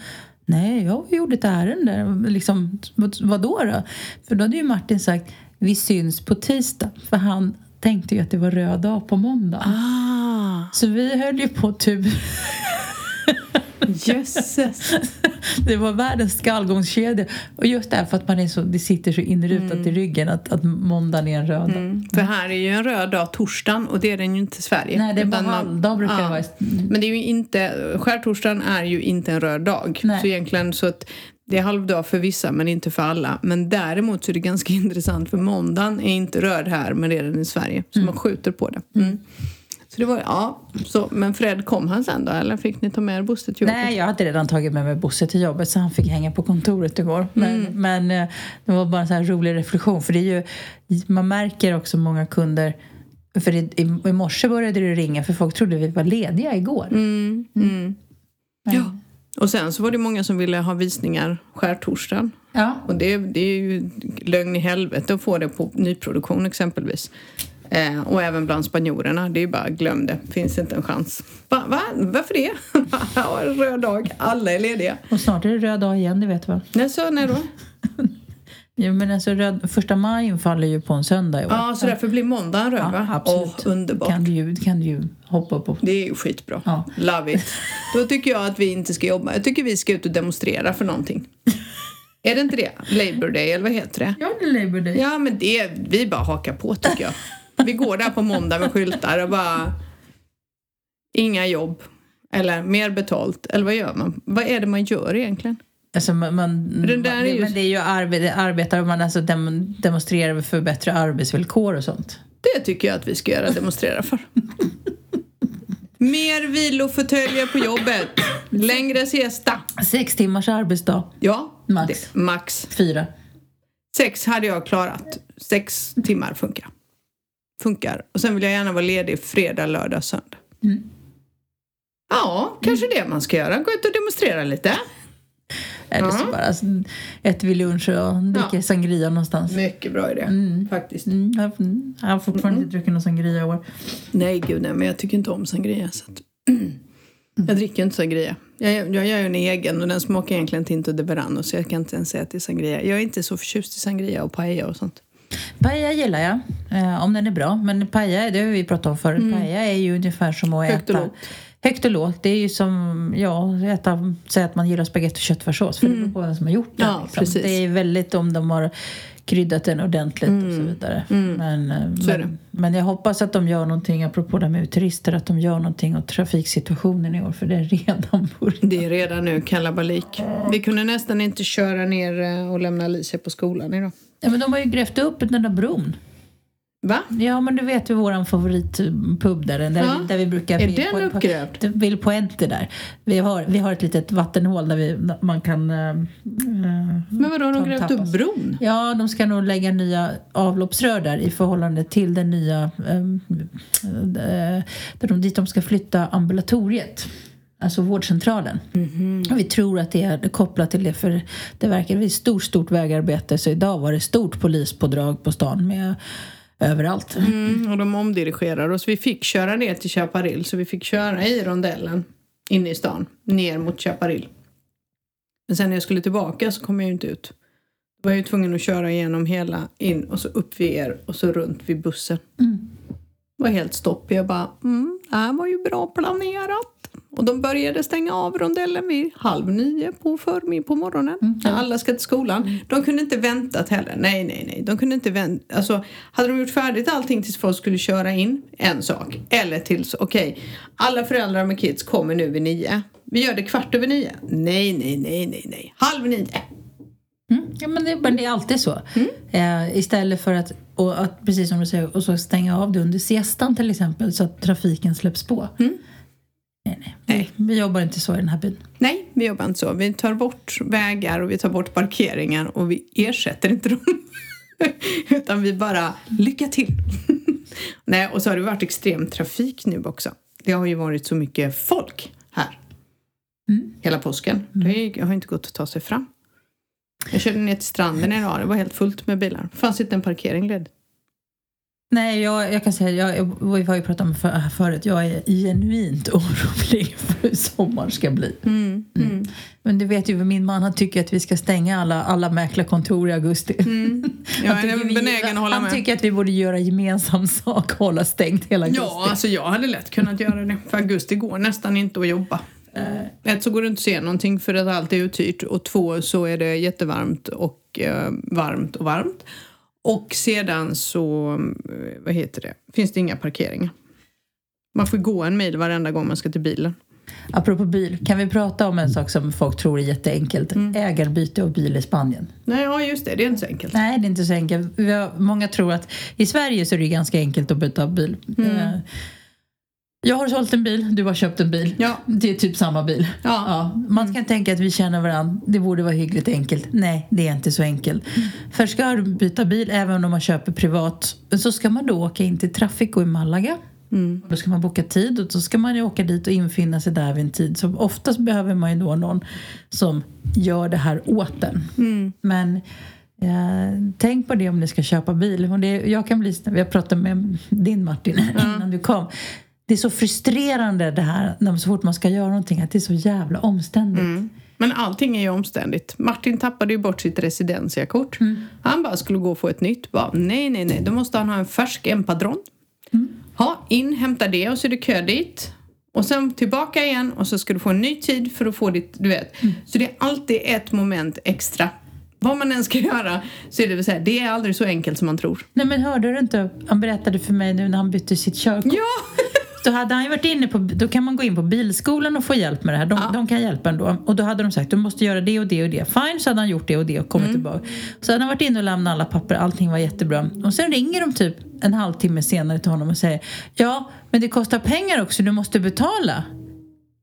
[SPEAKER 2] nej jag gjorde ett ärende. Liksom, vad, vadå då? För då hade ju Martin sagt, vi syns på tisdag. För han tänkte ju att det var röd dag på måndag.
[SPEAKER 1] Ah,
[SPEAKER 2] Så vi höll ju på typ...
[SPEAKER 1] jösses.
[SPEAKER 2] Det var världens skallgångskedja. Och just därför att man är så, det sitter så inrutat i ryggen att, att måndagen är en röd dag.
[SPEAKER 1] Mm. För här är ju en röd dag torsdagen och det är den ju inte i Sverige.
[SPEAKER 2] Nej, det är bara halvdag brukar det
[SPEAKER 1] Ja.
[SPEAKER 2] vara.
[SPEAKER 1] Men det är ju inte, skärtorsdagen är ju inte en röd dag.
[SPEAKER 2] Nej.
[SPEAKER 1] Så egentligen så att det är halvdag för vissa men inte för alla. Men däremot så är det ganska intressant för måndagen är inte röd här men det är den i Sverige. Så man skjuter på det. Mm. Så det var, ja, så, men Fred kom han sen då eller fick ni ta med er Bosse till jobbet?
[SPEAKER 2] Nej, jag hade redan tagit med mig Bosse till jobbet så han fick hänga på kontoret igår. Men, men eh, det var bara en här rolig reflektion för det är ju, man märker också många kunder för i, i, i morse började det ringa för folk trodde vi var lediga igår.
[SPEAKER 1] Mm, mm.
[SPEAKER 2] Men-
[SPEAKER 1] Ja. Och sen så var det många som ville ha visningar skärtorsdagen.
[SPEAKER 2] ja.
[SPEAKER 1] Och det, det är ju lögn i helvete att få det på nyproduktion exempelvis. Eh, och även bland spanjorerna. Det är bara glöm det. Finns inte en chans. Va? Va? Varför det? röd dag. Alla är lediga.
[SPEAKER 2] Och snart är det röd dag igen, det vet du va?
[SPEAKER 1] Nej, så när då?
[SPEAKER 2] Jo, men alltså röd, första maj infaller ju på en söndag i år.
[SPEAKER 1] Ja, så därför blir måndagen röd
[SPEAKER 2] Ja,
[SPEAKER 1] va?
[SPEAKER 2] absolut.
[SPEAKER 1] Åh, underbart.
[SPEAKER 2] Kan du, kan du hoppa på.
[SPEAKER 1] Det är ju skitbra.
[SPEAKER 2] Ja.
[SPEAKER 1] Love it. Då tycker jag att vi inte ska jobba. Jag tycker vi ska ut och demonstrera för någonting. är det inte det? Labour Day, eller vad heter det?
[SPEAKER 2] Ja, det är Labour Day.
[SPEAKER 1] Ja, men det, vi bara hakar på tycker jag. Vi går där på måndag med skyltar och bara... Inga jobb. Eller mer betalt. Eller vad gör man? Vad är det man gör egentligen?
[SPEAKER 2] Alltså man, man,
[SPEAKER 1] där är
[SPEAKER 2] det,
[SPEAKER 1] ju-
[SPEAKER 2] Men det är ju arbete, arbetar man alltså dem, demonstrerar för bättre arbetsvillkor och sånt.
[SPEAKER 1] Det tycker jag att vi ska göra, demonstrera för. Mer vilofåtöljer på jobbet. Längre siesta.
[SPEAKER 2] Sex timmars arbetsdag,
[SPEAKER 1] Ja,
[SPEAKER 2] Max.
[SPEAKER 1] Det, max.
[SPEAKER 2] fyra.
[SPEAKER 1] Sex hade jag klarat. Sex timmar funkar. Funkar. Och sen vill jag gärna vara ledig fredag, lördag, söndag.
[SPEAKER 2] Mm.
[SPEAKER 1] Ja, kanske det man ska göra. Gå ut och demonstrera lite.
[SPEAKER 2] Eller så bara alltså, äter vi lunch och dricker
[SPEAKER 1] Ja.
[SPEAKER 2] sangria någonstans.
[SPEAKER 1] Mycket bra idé,
[SPEAKER 2] Mm.
[SPEAKER 1] faktiskt.
[SPEAKER 2] Mm, jag, mm, har fortfarande inte druckit någon sangria i år.
[SPEAKER 1] Nej, gud nej, men jag tycker inte om sangria. Så att, jag dricker inte sangria. Jag, jag gör ju en egen och den smakar egentligen Tinto de Verano så jag kan inte ens säga att det är sangria. Jag är inte så förtjust i sangria och paella och sånt.
[SPEAKER 2] Paella gillar jag, eh, om den är bra. Men paella, det har vi pratat om förut, paella är ju ungefär som att
[SPEAKER 1] Mm. Högt och
[SPEAKER 2] äta...
[SPEAKER 1] lågt.
[SPEAKER 2] Högt och lågt. Det är ju som, ja, äta, säga att man gillar spagetti och köttfärssås. För det beror på vem som har gjort.
[SPEAKER 1] Mm. Ja,
[SPEAKER 2] liksom. Det är väldigt om de har kryddat den ordentligt och så vidare. Men, eh,
[SPEAKER 1] Mm. Så är det.
[SPEAKER 2] men, men jag hoppas att de gör någonting, apropå det här med turister, att de gör någonting åt trafiksituationen i år. För det är redan börjat.
[SPEAKER 1] Det är redan nu kalabalik. Vi kunde nästan inte köra ner eh, och lämna Alicia på skolan idag.
[SPEAKER 2] Ja, men de har ju grävt upp den där bron.
[SPEAKER 1] Va?
[SPEAKER 2] Ja, men du vet ju våran favoritpub där, där,
[SPEAKER 1] Ja.
[SPEAKER 2] vi, där vi brukar...
[SPEAKER 1] Är
[SPEAKER 2] vi-
[SPEAKER 1] den
[SPEAKER 2] på-
[SPEAKER 1] uppgrävd?
[SPEAKER 2] Vill poängter där. Vi har, vi har ett litet vattenhål där vi, man kan... eh,
[SPEAKER 1] Men vadå, har de grävt upp bron?
[SPEAKER 2] Ja, de ska nog lägga nya avloppsrör där i förhållande till den nya... eh, där de, dit de ska flytta ambulatoriet. Alltså vårdcentralen. Och vi tror att det är kopplat till det för det verkar ett stort, stort vägarbete. Så idag var det stort polispådrag på stan med överallt.
[SPEAKER 1] Mm, och de omdirigerar oss. Vi fick köra ner till Chaparral så vi fick köra i rondellen inne i stan, ner mot Chaparral. Men sen när jag skulle tillbaka så kom jag ju inte ut. Då var jag ju tvungen att köra igenom hela in och så upp vid er och så runt vid bussen.
[SPEAKER 2] Mm.
[SPEAKER 1] Det var helt stopp. Jag bara, mm, det här var ju bra planerat. Och de började stänga av rondellen vid halv nio på förmiddag på morgonen. När alla ska till skolan. De kunde inte väntat heller. Nej, nej, nej. De kunde inte vänta. Alltså, hade de gjort färdigt allting tills folk skulle köra in, en sak. Eller tills, okej, alla föräldrar med kids kommer nu vid nio. Vi gör det kvart över nio. Nej, nej, nej, nej, nej. Halv nio.
[SPEAKER 2] Mm. Ja, men det, men det är alltid så. Eh, istället för att, och att, precis som du säger, och så stänga av det under siestan till exempel så att trafiken släpps på. Nej, nej.
[SPEAKER 1] Nej.
[SPEAKER 2] Vi, jobbar inte så i den här byn.
[SPEAKER 1] Nej, vi jobbar inte så. Vi tar bort vägar och vi tar bort parkeringar och vi ersätter inte dem. Utan vi bara, lycka till! Nej, och så har det varit extrem trafik nu också. Det har ju varit så mycket folk här.
[SPEAKER 2] Mm.
[SPEAKER 1] Hela påsken. Det har inte gått att ta sig fram. Jag körde ner till stranden idag. Det var helt fullt med bilar. Det fanns inte en parkering ledd.
[SPEAKER 2] Nej, jag, jag kan säga, jag, vi har ju pratat om för, förut, jag är genuint orolig för hur sommaren ska bli.
[SPEAKER 1] Mm. Mm.
[SPEAKER 2] Men du vet ju, min man han tycker att vi ska stänga alla, alla mäklarkontor i augusti.
[SPEAKER 1] Mm. Jag
[SPEAKER 2] Han tycker vi- Han tycker att vi borde göra gemensam sak och hålla stängt hela augusti.
[SPEAKER 1] Ja, alltså jag hade lätt kunnat göra det. För augusti går nästan inte att jobba. Ett så går det inte att se någonting för att allt är uthyrt och två så är det jättevarmt och eh, varmt och varmt. Och sedan så, eh, vad heter det, finns det inga parkeringar. Man får gå en mil varenda gång man ska till bilen.
[SPEAKER 2] Apropå bil, kan vi prata om en sak som folk tror är jätteenkelt?
[SPEAKER 1] Mm.
[SPEAKER 2] Ägarbyte av bil i Spanien.
[SPEAKER 1] Nej, ja just det, det är inte så enkelt.
[SPEAKER 2] Nej, det är inte så enkelt. Vi har, många tror att i Sverige så är det ganska enkelt att byta bil.
[SPEAKER 1] Mm.
[SPEAKER 2] Jag har sålt en bil, du har köpt en bil.
[SPEAKER 1] Ja.
[SPEAKER 2] Det är typ samma bil.
[SPEAKER 1] Ja.
[SPEAKER 2] Ja, man kan tänka att vi känner varandra, det borde vara hyggligt enkelt. Nej, det är inte så enkelt. För ska du byta bil, även om man köper privat, så ska man då åka in till Trafico i Malaga.
[SPEAKER 1] Mm.
[SPEAKER 2] Då ska man boka tid och så ska man åka dit och infinna sig där vid en tid. Så oftast behöver man ju då någon som gör det här åt en.
[SPEAKER 1] Mm.
[SPEAKER 2] Men eh, tänk på det om ni ska köpa bil. Och det, jag kan bli, har pratat med din Martin innan du kom. Det är så frustrerande det här när så fort man ska göra någonting att det är så jävla omständigt.
[SPEAKER 1] Mm. Men allting är ju omständigt. Martin tappade ju bort sitt residenskort. Han bara skulle gå och få ett nytt. Bara, nej, nej, nej. Då måste han ha en färsk empadron. Ha, in, hämta det och så är det kö dit. Och sen tillbaka igen och så ska du få en ny tid för att få ditt, du vet. Så det är alltid ett moment extra. Vad man än ska göra så är det väl så här, det är aldrig så enkelt som man tror.
[SPEAKER 2] Nej men hörde du inte? Han berättade för mig nu när han bytte sitt körkort.
[SPEAKER 1] Ja!
[SPEAKER 2] Då hade han ju varit inne på, då kan man gå in på bilskolan och få hjälp med det här. De,
[SPEAKER 1] Ja.
[SPEAKER 2] de kan hjälpa ändå. Och då hade de sagt, du måste göra det och det och det. Fine, så hade han gjort det och det och kommit tillbaka. Så hade han varit inne och lämnat alla papper, allting var jättebra. Och sen ringer de typ en halvtimme senare till honom och säger, ja, men det kostar pengar också, du måste betala.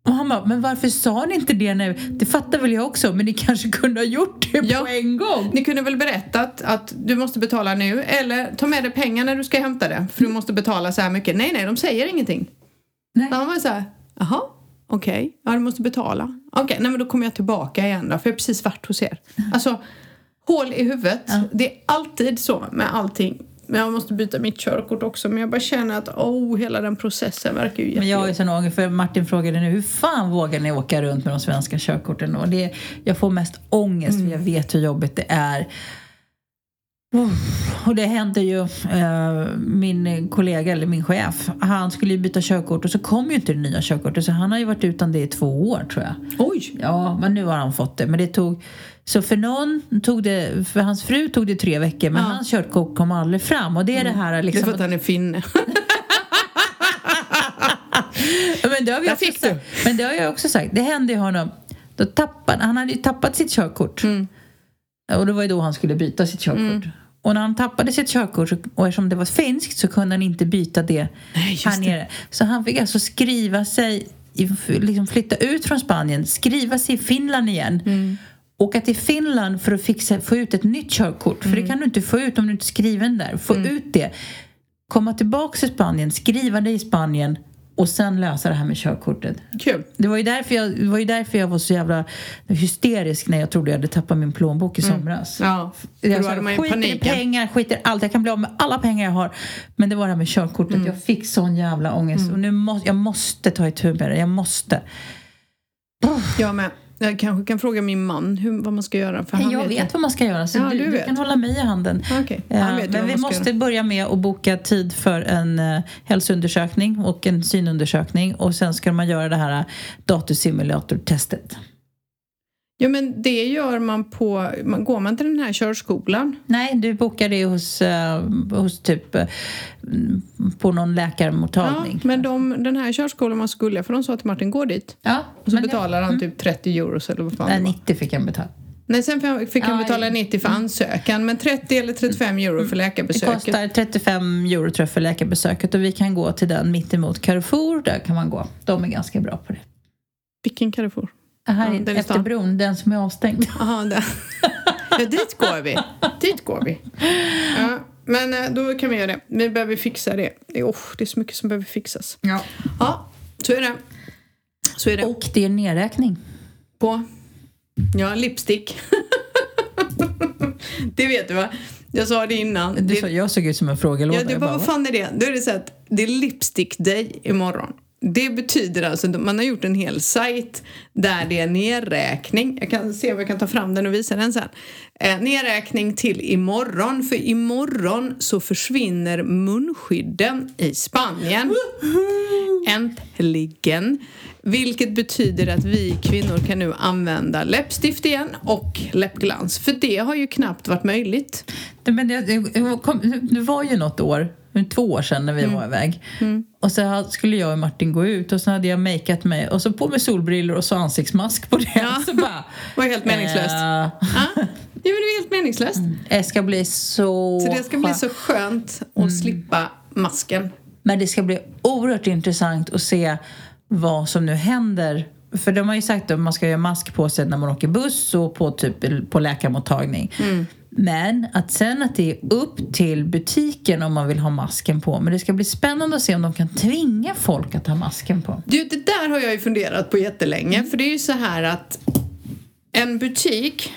[SPEAKER 2] Och han bara, men varför sa ni inte det nu? Det fattar väl jag också, men ni kanske kunde ha gjort det
[SPEAKER 1] Ja.
[SPEAKER 2] på en gång.
[SPEAKER 1] Ni kunde väl berättat att du måste betala nu eller ta med dig pengar när du ska hämta det för du måste betala så här mycket. Nej, nej, de säger ingenting.
[SPEAKER 2] Nej.
[SPEAKER 1] Så han var så här, jaha, okej, ja du måste betala. Okej, nej men då kommer jag tillbaka igen då för jag har precis varit hos er. Alltså, hål i huvudet.
[SPEAKER 2] Ja.
[SPEAKER 1] Det är alltid så med allting. Men jag måste byta mitt körkort också men jag bara känner att oh, hela den processen verkar ju
[SPEAKER 2] Men jag är
[SPEAKER 1] jättejobbig.
[SPEAKER 2] så någon, för Martin frågade nu hur fan vågar ni åka runt med de svenska körkorten? Och det, jag får mest ångest för jag vet hur jobbigt det är. Och det hände ju, eh, min kollega eller min chef, han skulle ju byta körkort och så kom ju inte det nya körkortet så han har ju varit utan det i två år tror jag.
[SPEAKER 1] Oj!
[SPEAKER 2] Ja, men nu har han fått det. Men det tog, så för någon tog det, för hans fru tog det tre veckor men
[SPEAKER 1] Ja.
[SPEAKER 2] hans körkort kom aldrig fram. Och det är det här
[SPEAKER 1] Det är
[SPEAKER 2] liksom
[SPEAKER 1] för att han är finne.
[SPEAKER 2] Men det har vi
[SPEAKER 1] Där
[SPEAKER 2] också
[SPEAKER 1] fick
[SPEAKER 2] sagt. Men det har jag också sagt. Det hände ju honom. Då tappade, han hade ju tappat sitt körkort.
[SPEAKER 1] Mm.
[SPEAKER 2] Och det var ju då han skulle byta sitt körkort. Och när han tappade sitt körkort och eftersom det var finskt så kunde han inte byta det
[SPEAKER 1] Nej,
[SPEAKER 2] här
[SPEAKER 1] det.
[SPEAKER 2] nere. Så han fick alltså skriva sig, liksom flytta ut från Spanien, skriva sig i Finland igen.
[SPEAKER 1] Mm.
[SPEAKER 2] Åka till Finland för att fixa, få ut ett nytt körkort.
[SPEAKER 1] Mm.
[SPEAKER 2] För det kan du inte få ut om du inte är skriven där. Få ut det. Komma tillbaka till Spanien, skriva det i Spanien och sen lösa det här med körkortet.
[SPEAKER 1] Kul.
[SPEAKER 2] Det var, ju därför jag, det var ju därför jag var så jävla hysterisk när jag trodde jag hade tappat min plånbok i somras.
[SPEAKER 1] Mm. Ja,
[SPEAKER 2] Jag
[SPEAKER 1] då
[SPEAKER 2] sa,
[SPEAKER 1] hade man
[SPEAKER 2] skiter i
[SPEAKER 1] paniken.
[SPEAKER 2] pengar, skiter i allt. Jag kan bli av med alla pengar jag har. Men det var det här med körkortet.
[SPEAKER 1] Mm.
[SPEAKER 2] Jag fick sån jävla ångest. Och nu måste, jag måste ta itu med det. Jag måste.
[SPEAKER 1] Jag med. Jag kanske kan fråga min man hur, vad man ska göra. För han
[SPEAKER 2] jag
[SPEAKER 1] vet
[SPEAKER 2] vet vad man ska göra. Så
[SPEAKER 1] Ja,
[SPEAKER 2] du,
[SPEAKER 1] du
[SPEAKER 2] du kan hålla mig i handen.
[SPEAKER 1] Han vet ju
[SPEAKER 2] men vi måste
[SPEAKER 1] göra.
[SPEAKER 2] börja med att boka tid för en uh, hälsoundersökning och en synundersökning. Och sen ska man göra det här uh, datorsimulatortestet.
[SPEAKER 1] Ja men det gör man på, man, går man till den här körskolan?
[SPEAKER 2] Nej, du bokar det hos, eh, hos typ eh, mm, på någon
[SPEAKER 1] Ja,
[SPEAKER 2] läkarmottagning.
[SPEAKER 1] men de, den här körskolan så gulliga för de sa till Martin gå dit.
[SPEAKER 2] Ja,
[SPEAKER 1] Och så betalar han typ 30 euros eller vad fan
[SPEAKER 2] Nej,
[SPEAKER 1] det var.
[SPEAKER 2] 90 fick han betala.
[SPEAKER 1] Nej, sen fick- han
[SPEAKER 2] Ja,
[SPEAKER 1] betala
[SPEAKER 2] ja.
[SPEAKER 1] 90 för ansökan men 30 eller 35 euro för
[SPEAKER 2] Det
[SPEAKER 1] läkarbesöket.
[SPEAKER 2] kostar 35 euro tror jag för läkarbesöket och vi kan gå till den mittemot Carrefour. Där kan man gå. De är ganska bra på det.
[SPEAKER 1] Vilken Carrefour?
[SPEAKER 2] Här
[SPEAKER 1] Ja,
[SPEAKER 2] efter
[SPEAKER 1] stan.
[SPEAKER 2] bron, den som är avstängd.
[SPEAKER 1] Jaha, där. Ja, dit går vi. Dit går vi. Ja, men eh, då kan vi göra det. Vi behöver fixa det. Det oh, det är så mycket som behöver fixas.
[SPEAKER 2] Ja.
[SPEAKER 1] Ja, så är det. Så är det.
[SPEAKER 2] Och det är nedräkning.
[SPEAKER 1] På? Ja, lipstick. det vet du va? Jag sa det innan.
[SPEAKER 2] Du sa, jag såg ut som en frågelåda.
[SPEAKER 1] Ja,
[SPEAKER 2] Jag
[SPEAKER 1] var,
[SPEAKER 2] bara,
[SPEAKER 1] vad fan är det? Då är det så att det är lipstick day imorgon. Det betyder alltså att man har gjort en hel sajt där det är nedräkning. Jag kan se om jag kan ta fram den och visa den sen. Eh, nedräkning till imorgon, för imorgon så försvinner munskydden i Spanien. Äntligen! Vilket betyder att vi kvinnor kan nu använda läppstift igen och läppglans. För det har ju knappt varit möjligt.
[SPEAKER 2] Men det, det, kom, det var ju något år, två år sedan när vi
[SPEAKER 1] Mm.
[SPEAKER 2] var iväg. Och så skulle jag och Martin gå ut och så hade jag makeat mig och så på med solbrillor och så ansiktsmask på det.
[SPEAKER 1] Ja.
[SPEAKER 2] Så bara,
[SPEAKER 1] var helt meningslöst.
[SPEAKER 2] eh,
[SPEAKER 1] Ja, det är helt meningslöst.
[SPEAKER 2] det ska bli så...
[SPEAKER 1] Så det ska bli så skönt att slippa masken.
[SPEAKER 2] Men det ska bli oerhört intressant att se vad som nu händer. För de har ju sagt att man ska göra mask på sig när man åker buss och på, typ, på läkarmottagning. Men att sen att det är upp till butiken om man vill ha masken på. Men det ska bli spännande att se om de kan tvinga folk att ha masken på.
[SPEAKER 1] Du, det där har jag ju funderat på jättelänge. För det är ju så här att en butik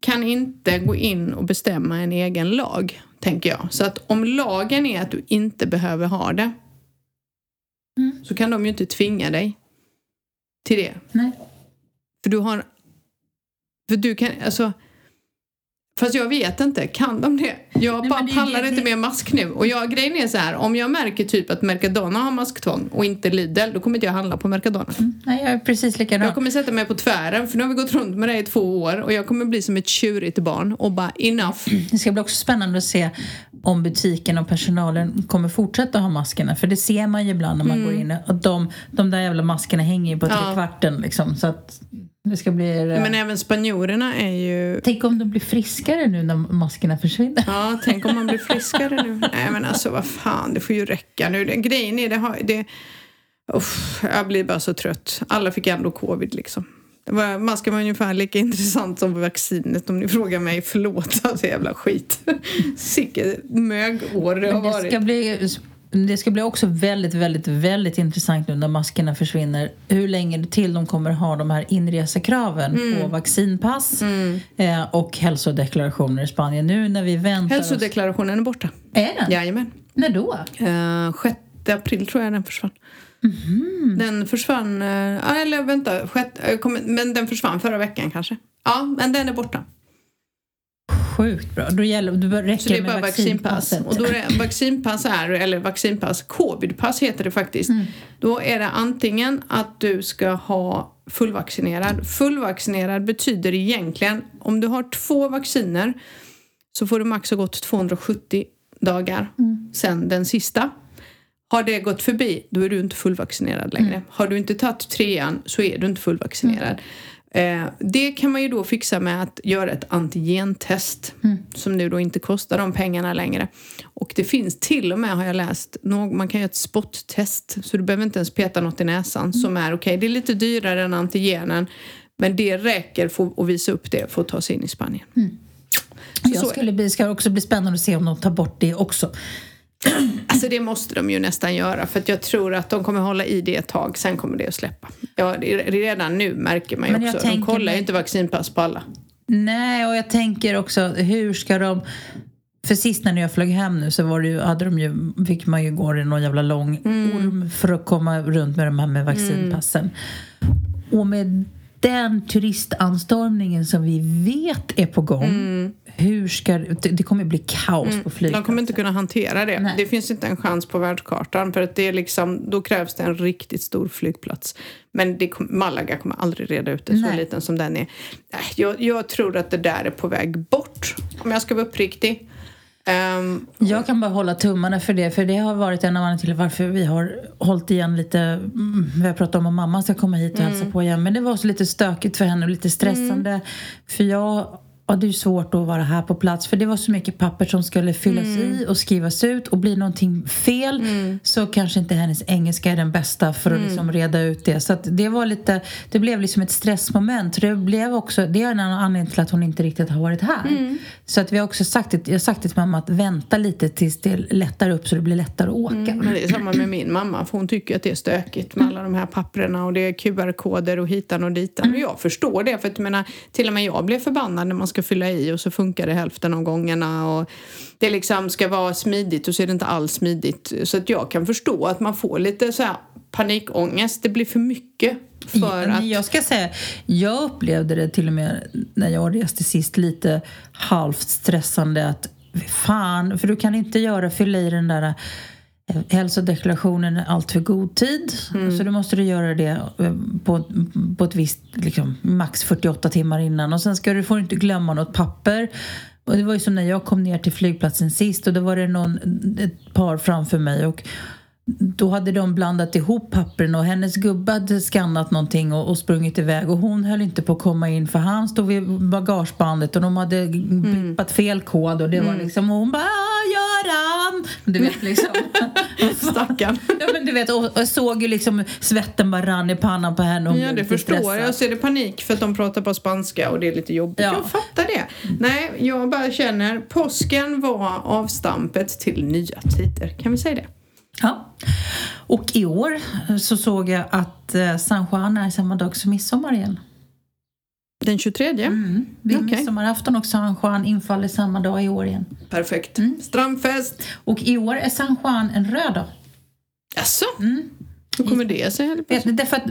[SPEAKER 1] kan inte gå in och bestämma en egen lag, tänker jag. Så att om lagen är att du inte behöver ha det
[SPEAKER 2] Mm.
[SPEAKER 1] så kan de ju inte tvinga dig till det.
[SPEAKER 2] Nej.
[SPEAKER 1] För du har... För du kan... Alltså... Fast jag vet inte, kan de det? Jag
[SPEAKER 2] Nej,
[SPEAKER 1] bara
[SPEAKER 2] det
[SPEAKER 1] pallar inte med mask nu. Och jag, grejen är så här, om jag märker typ att Mercadona har masktvång och inte Lidl, då kommer inte jag handla på Mercadona.
[SPEAKER 2] Nej, jag är precis likadan.
[SPEAKER 1] Jag kommer sätta mig på tvären, för nu har vi gått runt med det i två år och jag kommer bli som ett tjurigt barn och bara enough.
[SPEAKER 2] Det ska bli också spännande att se om butiken och personalen kommer fortsätta ha maskerna. För det ser man ju ibland när man går in. Att de, de där jävla maskerna hänger ju på
[SPEAKER 1] Mm. Ja.
[SPEAKER 2] trekvarten liksom. Så att det ska bli...
[SPEAKER 1] Men även spanjorerna är ju...
[SPEAKER 2] Tänk om de blir friskare nu när maskerna försvinner.
[SPEAKER 1] Ja, tänk om man blir friskare nu. Nej men alltså vad fan, det får ju räcka nu. Den grejen är, det har... Det, uff, jag blir bara så trött. Alla fick ändå covid liksom. Var, masken var ungefär lika intressant som vaccinet om ni frågar mig. Förlåt, alltså jävla skit. Sicket mögår det har
[SPEAKER 2] Men det
[SPEAKER 1] varit.
[SPEAKER 2] ska bli... Det ska bli också väldigt, väldigt, väldigt intressant nu när maskerna försvinner. Hur länge till de kommer ha de här inresekraven
[SPEAKER 1] Mm.
[SPEAKER 2] på vaccinpass eh, och hälsodeklarationer i Spanien. Nu när vi väntar oss...
[SPEAKER 1] Hälsodeklarationen är borta.
[SPEAKER 2] Är den?
[SPEAKER 1] Jajamän.
[SPEAKER 2] När då?
[SPEAKER 1] Uh, 6 april tror jag den försvann.
[SPEAKER 2] Mhm.
[SPEAKER 1] Den försvann, uh, eller vänta, sjätte, jag kommer, men den försvann förra veckan kanske. Ja, men den är borta.
[SPEAKER 2] Sjukt bra. Då, gäller, då räcker
[SPEAKER 1] Så det är
[SPEAKER 2] med
[SPEAKER 1] bara vaccinpass. Och då är det, vaccinpass är, eller vaccinpass, covidpass heter det faktiskt.
[SPEAKER 2] Mm.
[SPEAKER 1] Då är det antingen att du ska ha fullvaccinerad. Fullvaccinerad betyder egentligen, om du har två vacciner så får du max ha gått 270 dagar
[SPEAKER 2] Mm.
[SPEAKER 1] sen den sista. Har det gått förbi, då är du inte fullvaccinerad längre.
[SPEAKER 2] Mm.
[SPEAKER 1] Har du inte tagit trean så är du inte fullvaccinerad. Eh, det kan man ju då fixa med att göra ett antigentest
[SPEAKER 2] Mm.
[SPEAKER 1] som nu då inte kostar de pengarna längre. Och det finns till och med, har jag läst, man kan göra ett spottest så du behöver inte ens peta något i näsan som är okej. Det är lite dyrare än antigenen men det räcker för att visa upp det för att ta sig in i Spanien.
[SPEAKER 2] Jag
[SPEAKER 1] så-
[SPEAKER 2] skulle bli, ska också bli spännande att se om de tar bort det också.
[SPEAKER 1] Alltså det måste de ju nästan göra för jag tror att de kommer hålla i det ett tag, sen kommer det att släppa. Ja, redan nu märker man ju
[SPEAKER 2] Men
[SPEAKER 1] också, de kollar ju inte vaccinpass på alla.
[SPEAKER 2] Nej, och jag tänker också hur ska de... För sist när jag flög hem nu så var det ju, hade de ju, fick man ju gå i någon jävla lång orm för att komma runt med de här med vaccinpassen. Och med den turistanstormningen som vi vet är på gång, hur ska det, kommer bli kaos på
[SPEAKER 1] De
[SPEAKER 2] flygplatsen.
[SPEAKER 1] kommer inte kunna hantera det.
[SPEAKER 2] Nej.
[SPEAKER 1] Det finns inte en chans på världskartan för att det är liksom, då krävs det en riktigt stor flygplats. Men det Malaga kommer aldrig reda ut det, så
[SPEAKER 2] Nej.
[SPEAKER 1] liten som den är. Nej, Jag, jag tror att det där är på väg bort, om jag ska vara uppriktig. Ehm,
[SPEAKER 2] Jag kan bara hålla tummarna för det, för det har varit en av anledningarna till varför vi har hållit igen lite. Mm, vi har pratat om att mamma ska komma hit och hälsa på igen, men det var så lite stökigt för henne och lite stressande. För jag ja, det är svårt att vara här på plats för det var så mycket papper som skulle fyllas i och skrivas ut och blir någonting fel så kanske inte hennes engelska är den bästa för att liksom reda ut det. Så det var lite, det blev liksom ett stressmoment. Det blev också, det är en annan anledning till att hon inte riktigt har varit här. Så att vi har också sagt, jag har sagt till mamma att vänta lite tills det lättar upp så det blir lättare att åka.
[SPEAKER 1] Men det är samma med min mamma, för hon tycker att det är stökigt med alla de här papperna och det är QR-koder och hitan och ditan. Och jag förstår det, för att jag menar, till och med jag blir förbannad när man ska ska fylla i och så funkar det hälften av gångerna och det liksom ska vara smidigt och så är det inte alls smidigt. Så att jag kan förstå att man får lite så här panikångest. Det blir för mycket. För
[SPEAKER 2] Ja,
[SPEAKER 1] att...
[SPEAKER 2] Jag ska säga, jag upplevde det till och med när jag reste sist lite halvt stressande att fan, för du kan inte göra fylla i den där hälsodeklarationen i allt för god tid. Så då måste du göra det eh, på, på ett visst, liksom, max 48 timmar innan. Och sen ska du, får du inte glömma något papper. Och det var ju som när jag kom ner till flygplatsen sist och då var det någon, ett par framför mig och då hade de blandat ihop pappren och hennes gubbe hade skannat någonting och, och sprungit iväg och hon höll inte på att komma in för han stod vid bagagebandet och de hade bippat fel kod och det var liksom och hon bara "Ah! Du vet liksom.
[SPEAKER 1] Stackarn.
[SPEAKER 2] ja, men du vet och, såg ju liksom svetten bara rann i pannan på henne och
[SPEAKER 1] Ja, det förstår
[SPEAKER 2] stressad.
[SPEAKER 1] jag. Så är det panik för att de pratar på spanska och det är lite jobbigt.
[SPEAKER 2] Ja.
[SPEAKER 1] Jag fattar det. Nej, jag bara känner påsken var avstampet till nya tider. Kan vi säga det?
[SPEAKER 2] Ja. Och i år så såg jag att eh, San Juan är samma dag som midsommar igen.
[SPEAKER 1] Den 23?
[SPEAKER 2] Mm.
[SPEAKER 1] Okej.
[SPEAKER 2] midsommarafton och San Juan infaller samma dag i år igen.
[SPEAKER 1] Perfekt.
[SPEAKER 2] Mm.
[SPEAKER 1] Strandfest.
[SPEAKER 2] Och i år är San Juan en röd dag.
[SPEAKER 1] Jaså?
[SPEAKER 2] Mm.
[SPEAKER 1] Hur kommer det sig?
[SPEAKER 2] Därför att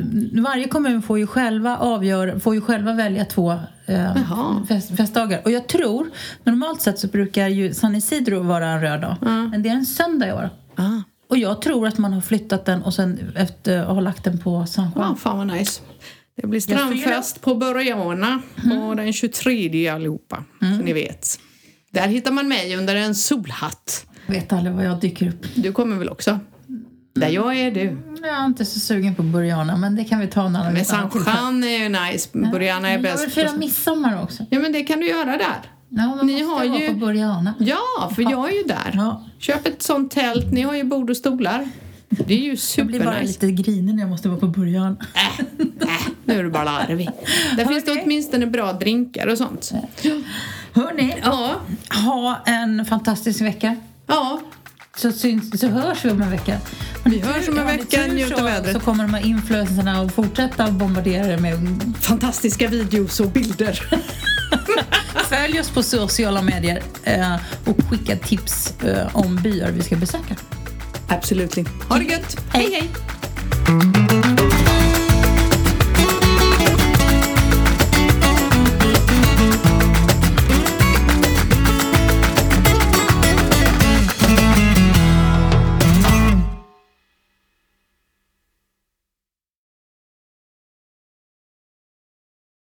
[SPEAKER 2] varje kommun får ju själva avgöra, får ju själva välja två eh, fest, festdagar. Och jag tror, normalt sett så brukar ju San Isidro vara en röd dag. Men det är en söndag i år.
[SPEAKER 1] Ah.
[SPEAKER 2] Och jag tror att man har flyttat den och sen efter har lagt den på San Juan.
[SPEAKER 1] Wow, fan vad nice. Det blir
[SPEAKER 2] Jag
[SPEAKER 1] strandfest på Börjana på den 23 allihopa. Så ni vet. Där hittar man mig under en solhatt.
[SPEAKER 2] Vet aldrig vad jag dyker upp.
[SPEAKER 1] Du kommer väl också? Där jag är du.
[SPEAKER 2] Jag är inte så sugen på Buriana, men det kan vi ta en annan
[SPEAKER 1] Men San. Juan är ju nice. Börjana är
[SPEAKER 2] Men Jag vill
[SPEAKER 1] bäst.
[SPEAKER 2] fira midsommar också.
[SPEAKER 1] Ja men det kan du göra där.
[SPEAKER 2] Men
[SPEAKER 1] Ni har
[SPEAKER 2] jag
[SPEAKER 1] ju-
[SPEAKER 2] på Buriana.
[SPEAKER 1] Ja, för jag är ju där.
[SPEAKER 2] Ja.
[SPEAKER 1] Köp ett sånt tält. Ni har ju bord och stolar. Det är ju
[SPEAKER 2] Jag blir bara
[SPEAKER 1] supernice.
[SPEAKER 2] lite grinig när jag måste vara på Buriana.
[SPEAKER 1] Äh, äh, nu är du bara larvig. Där finns det
[SPEAKER 2] Okej.
[SPEAKER 1] åtminstone bra drinkar och sånt.
[SPEAKER 2] Hörni,
[SPEAKER 1] Ja,
[SPEAKER 2] ha en fantastisk vecka.
[SPEAKER 1] ja.
[SPEAKER 2] Så, syns, så hörs vi om en vecka.
[SPEAKER 1] Vi hörs om en vecka. Njut av vädret.
[SPEAKER 2] så kommer de här influencerna att fortsätta bombardera er med
[SPEAKER 1] Fantastiska videos och bilder.
[SPEAKER 2] Följ oss på sociala medier eh, och skicka tips eh, om byar vi ska besöka.
[SPEAKER 1] Absolutely. Ha det gött. Hej. hej.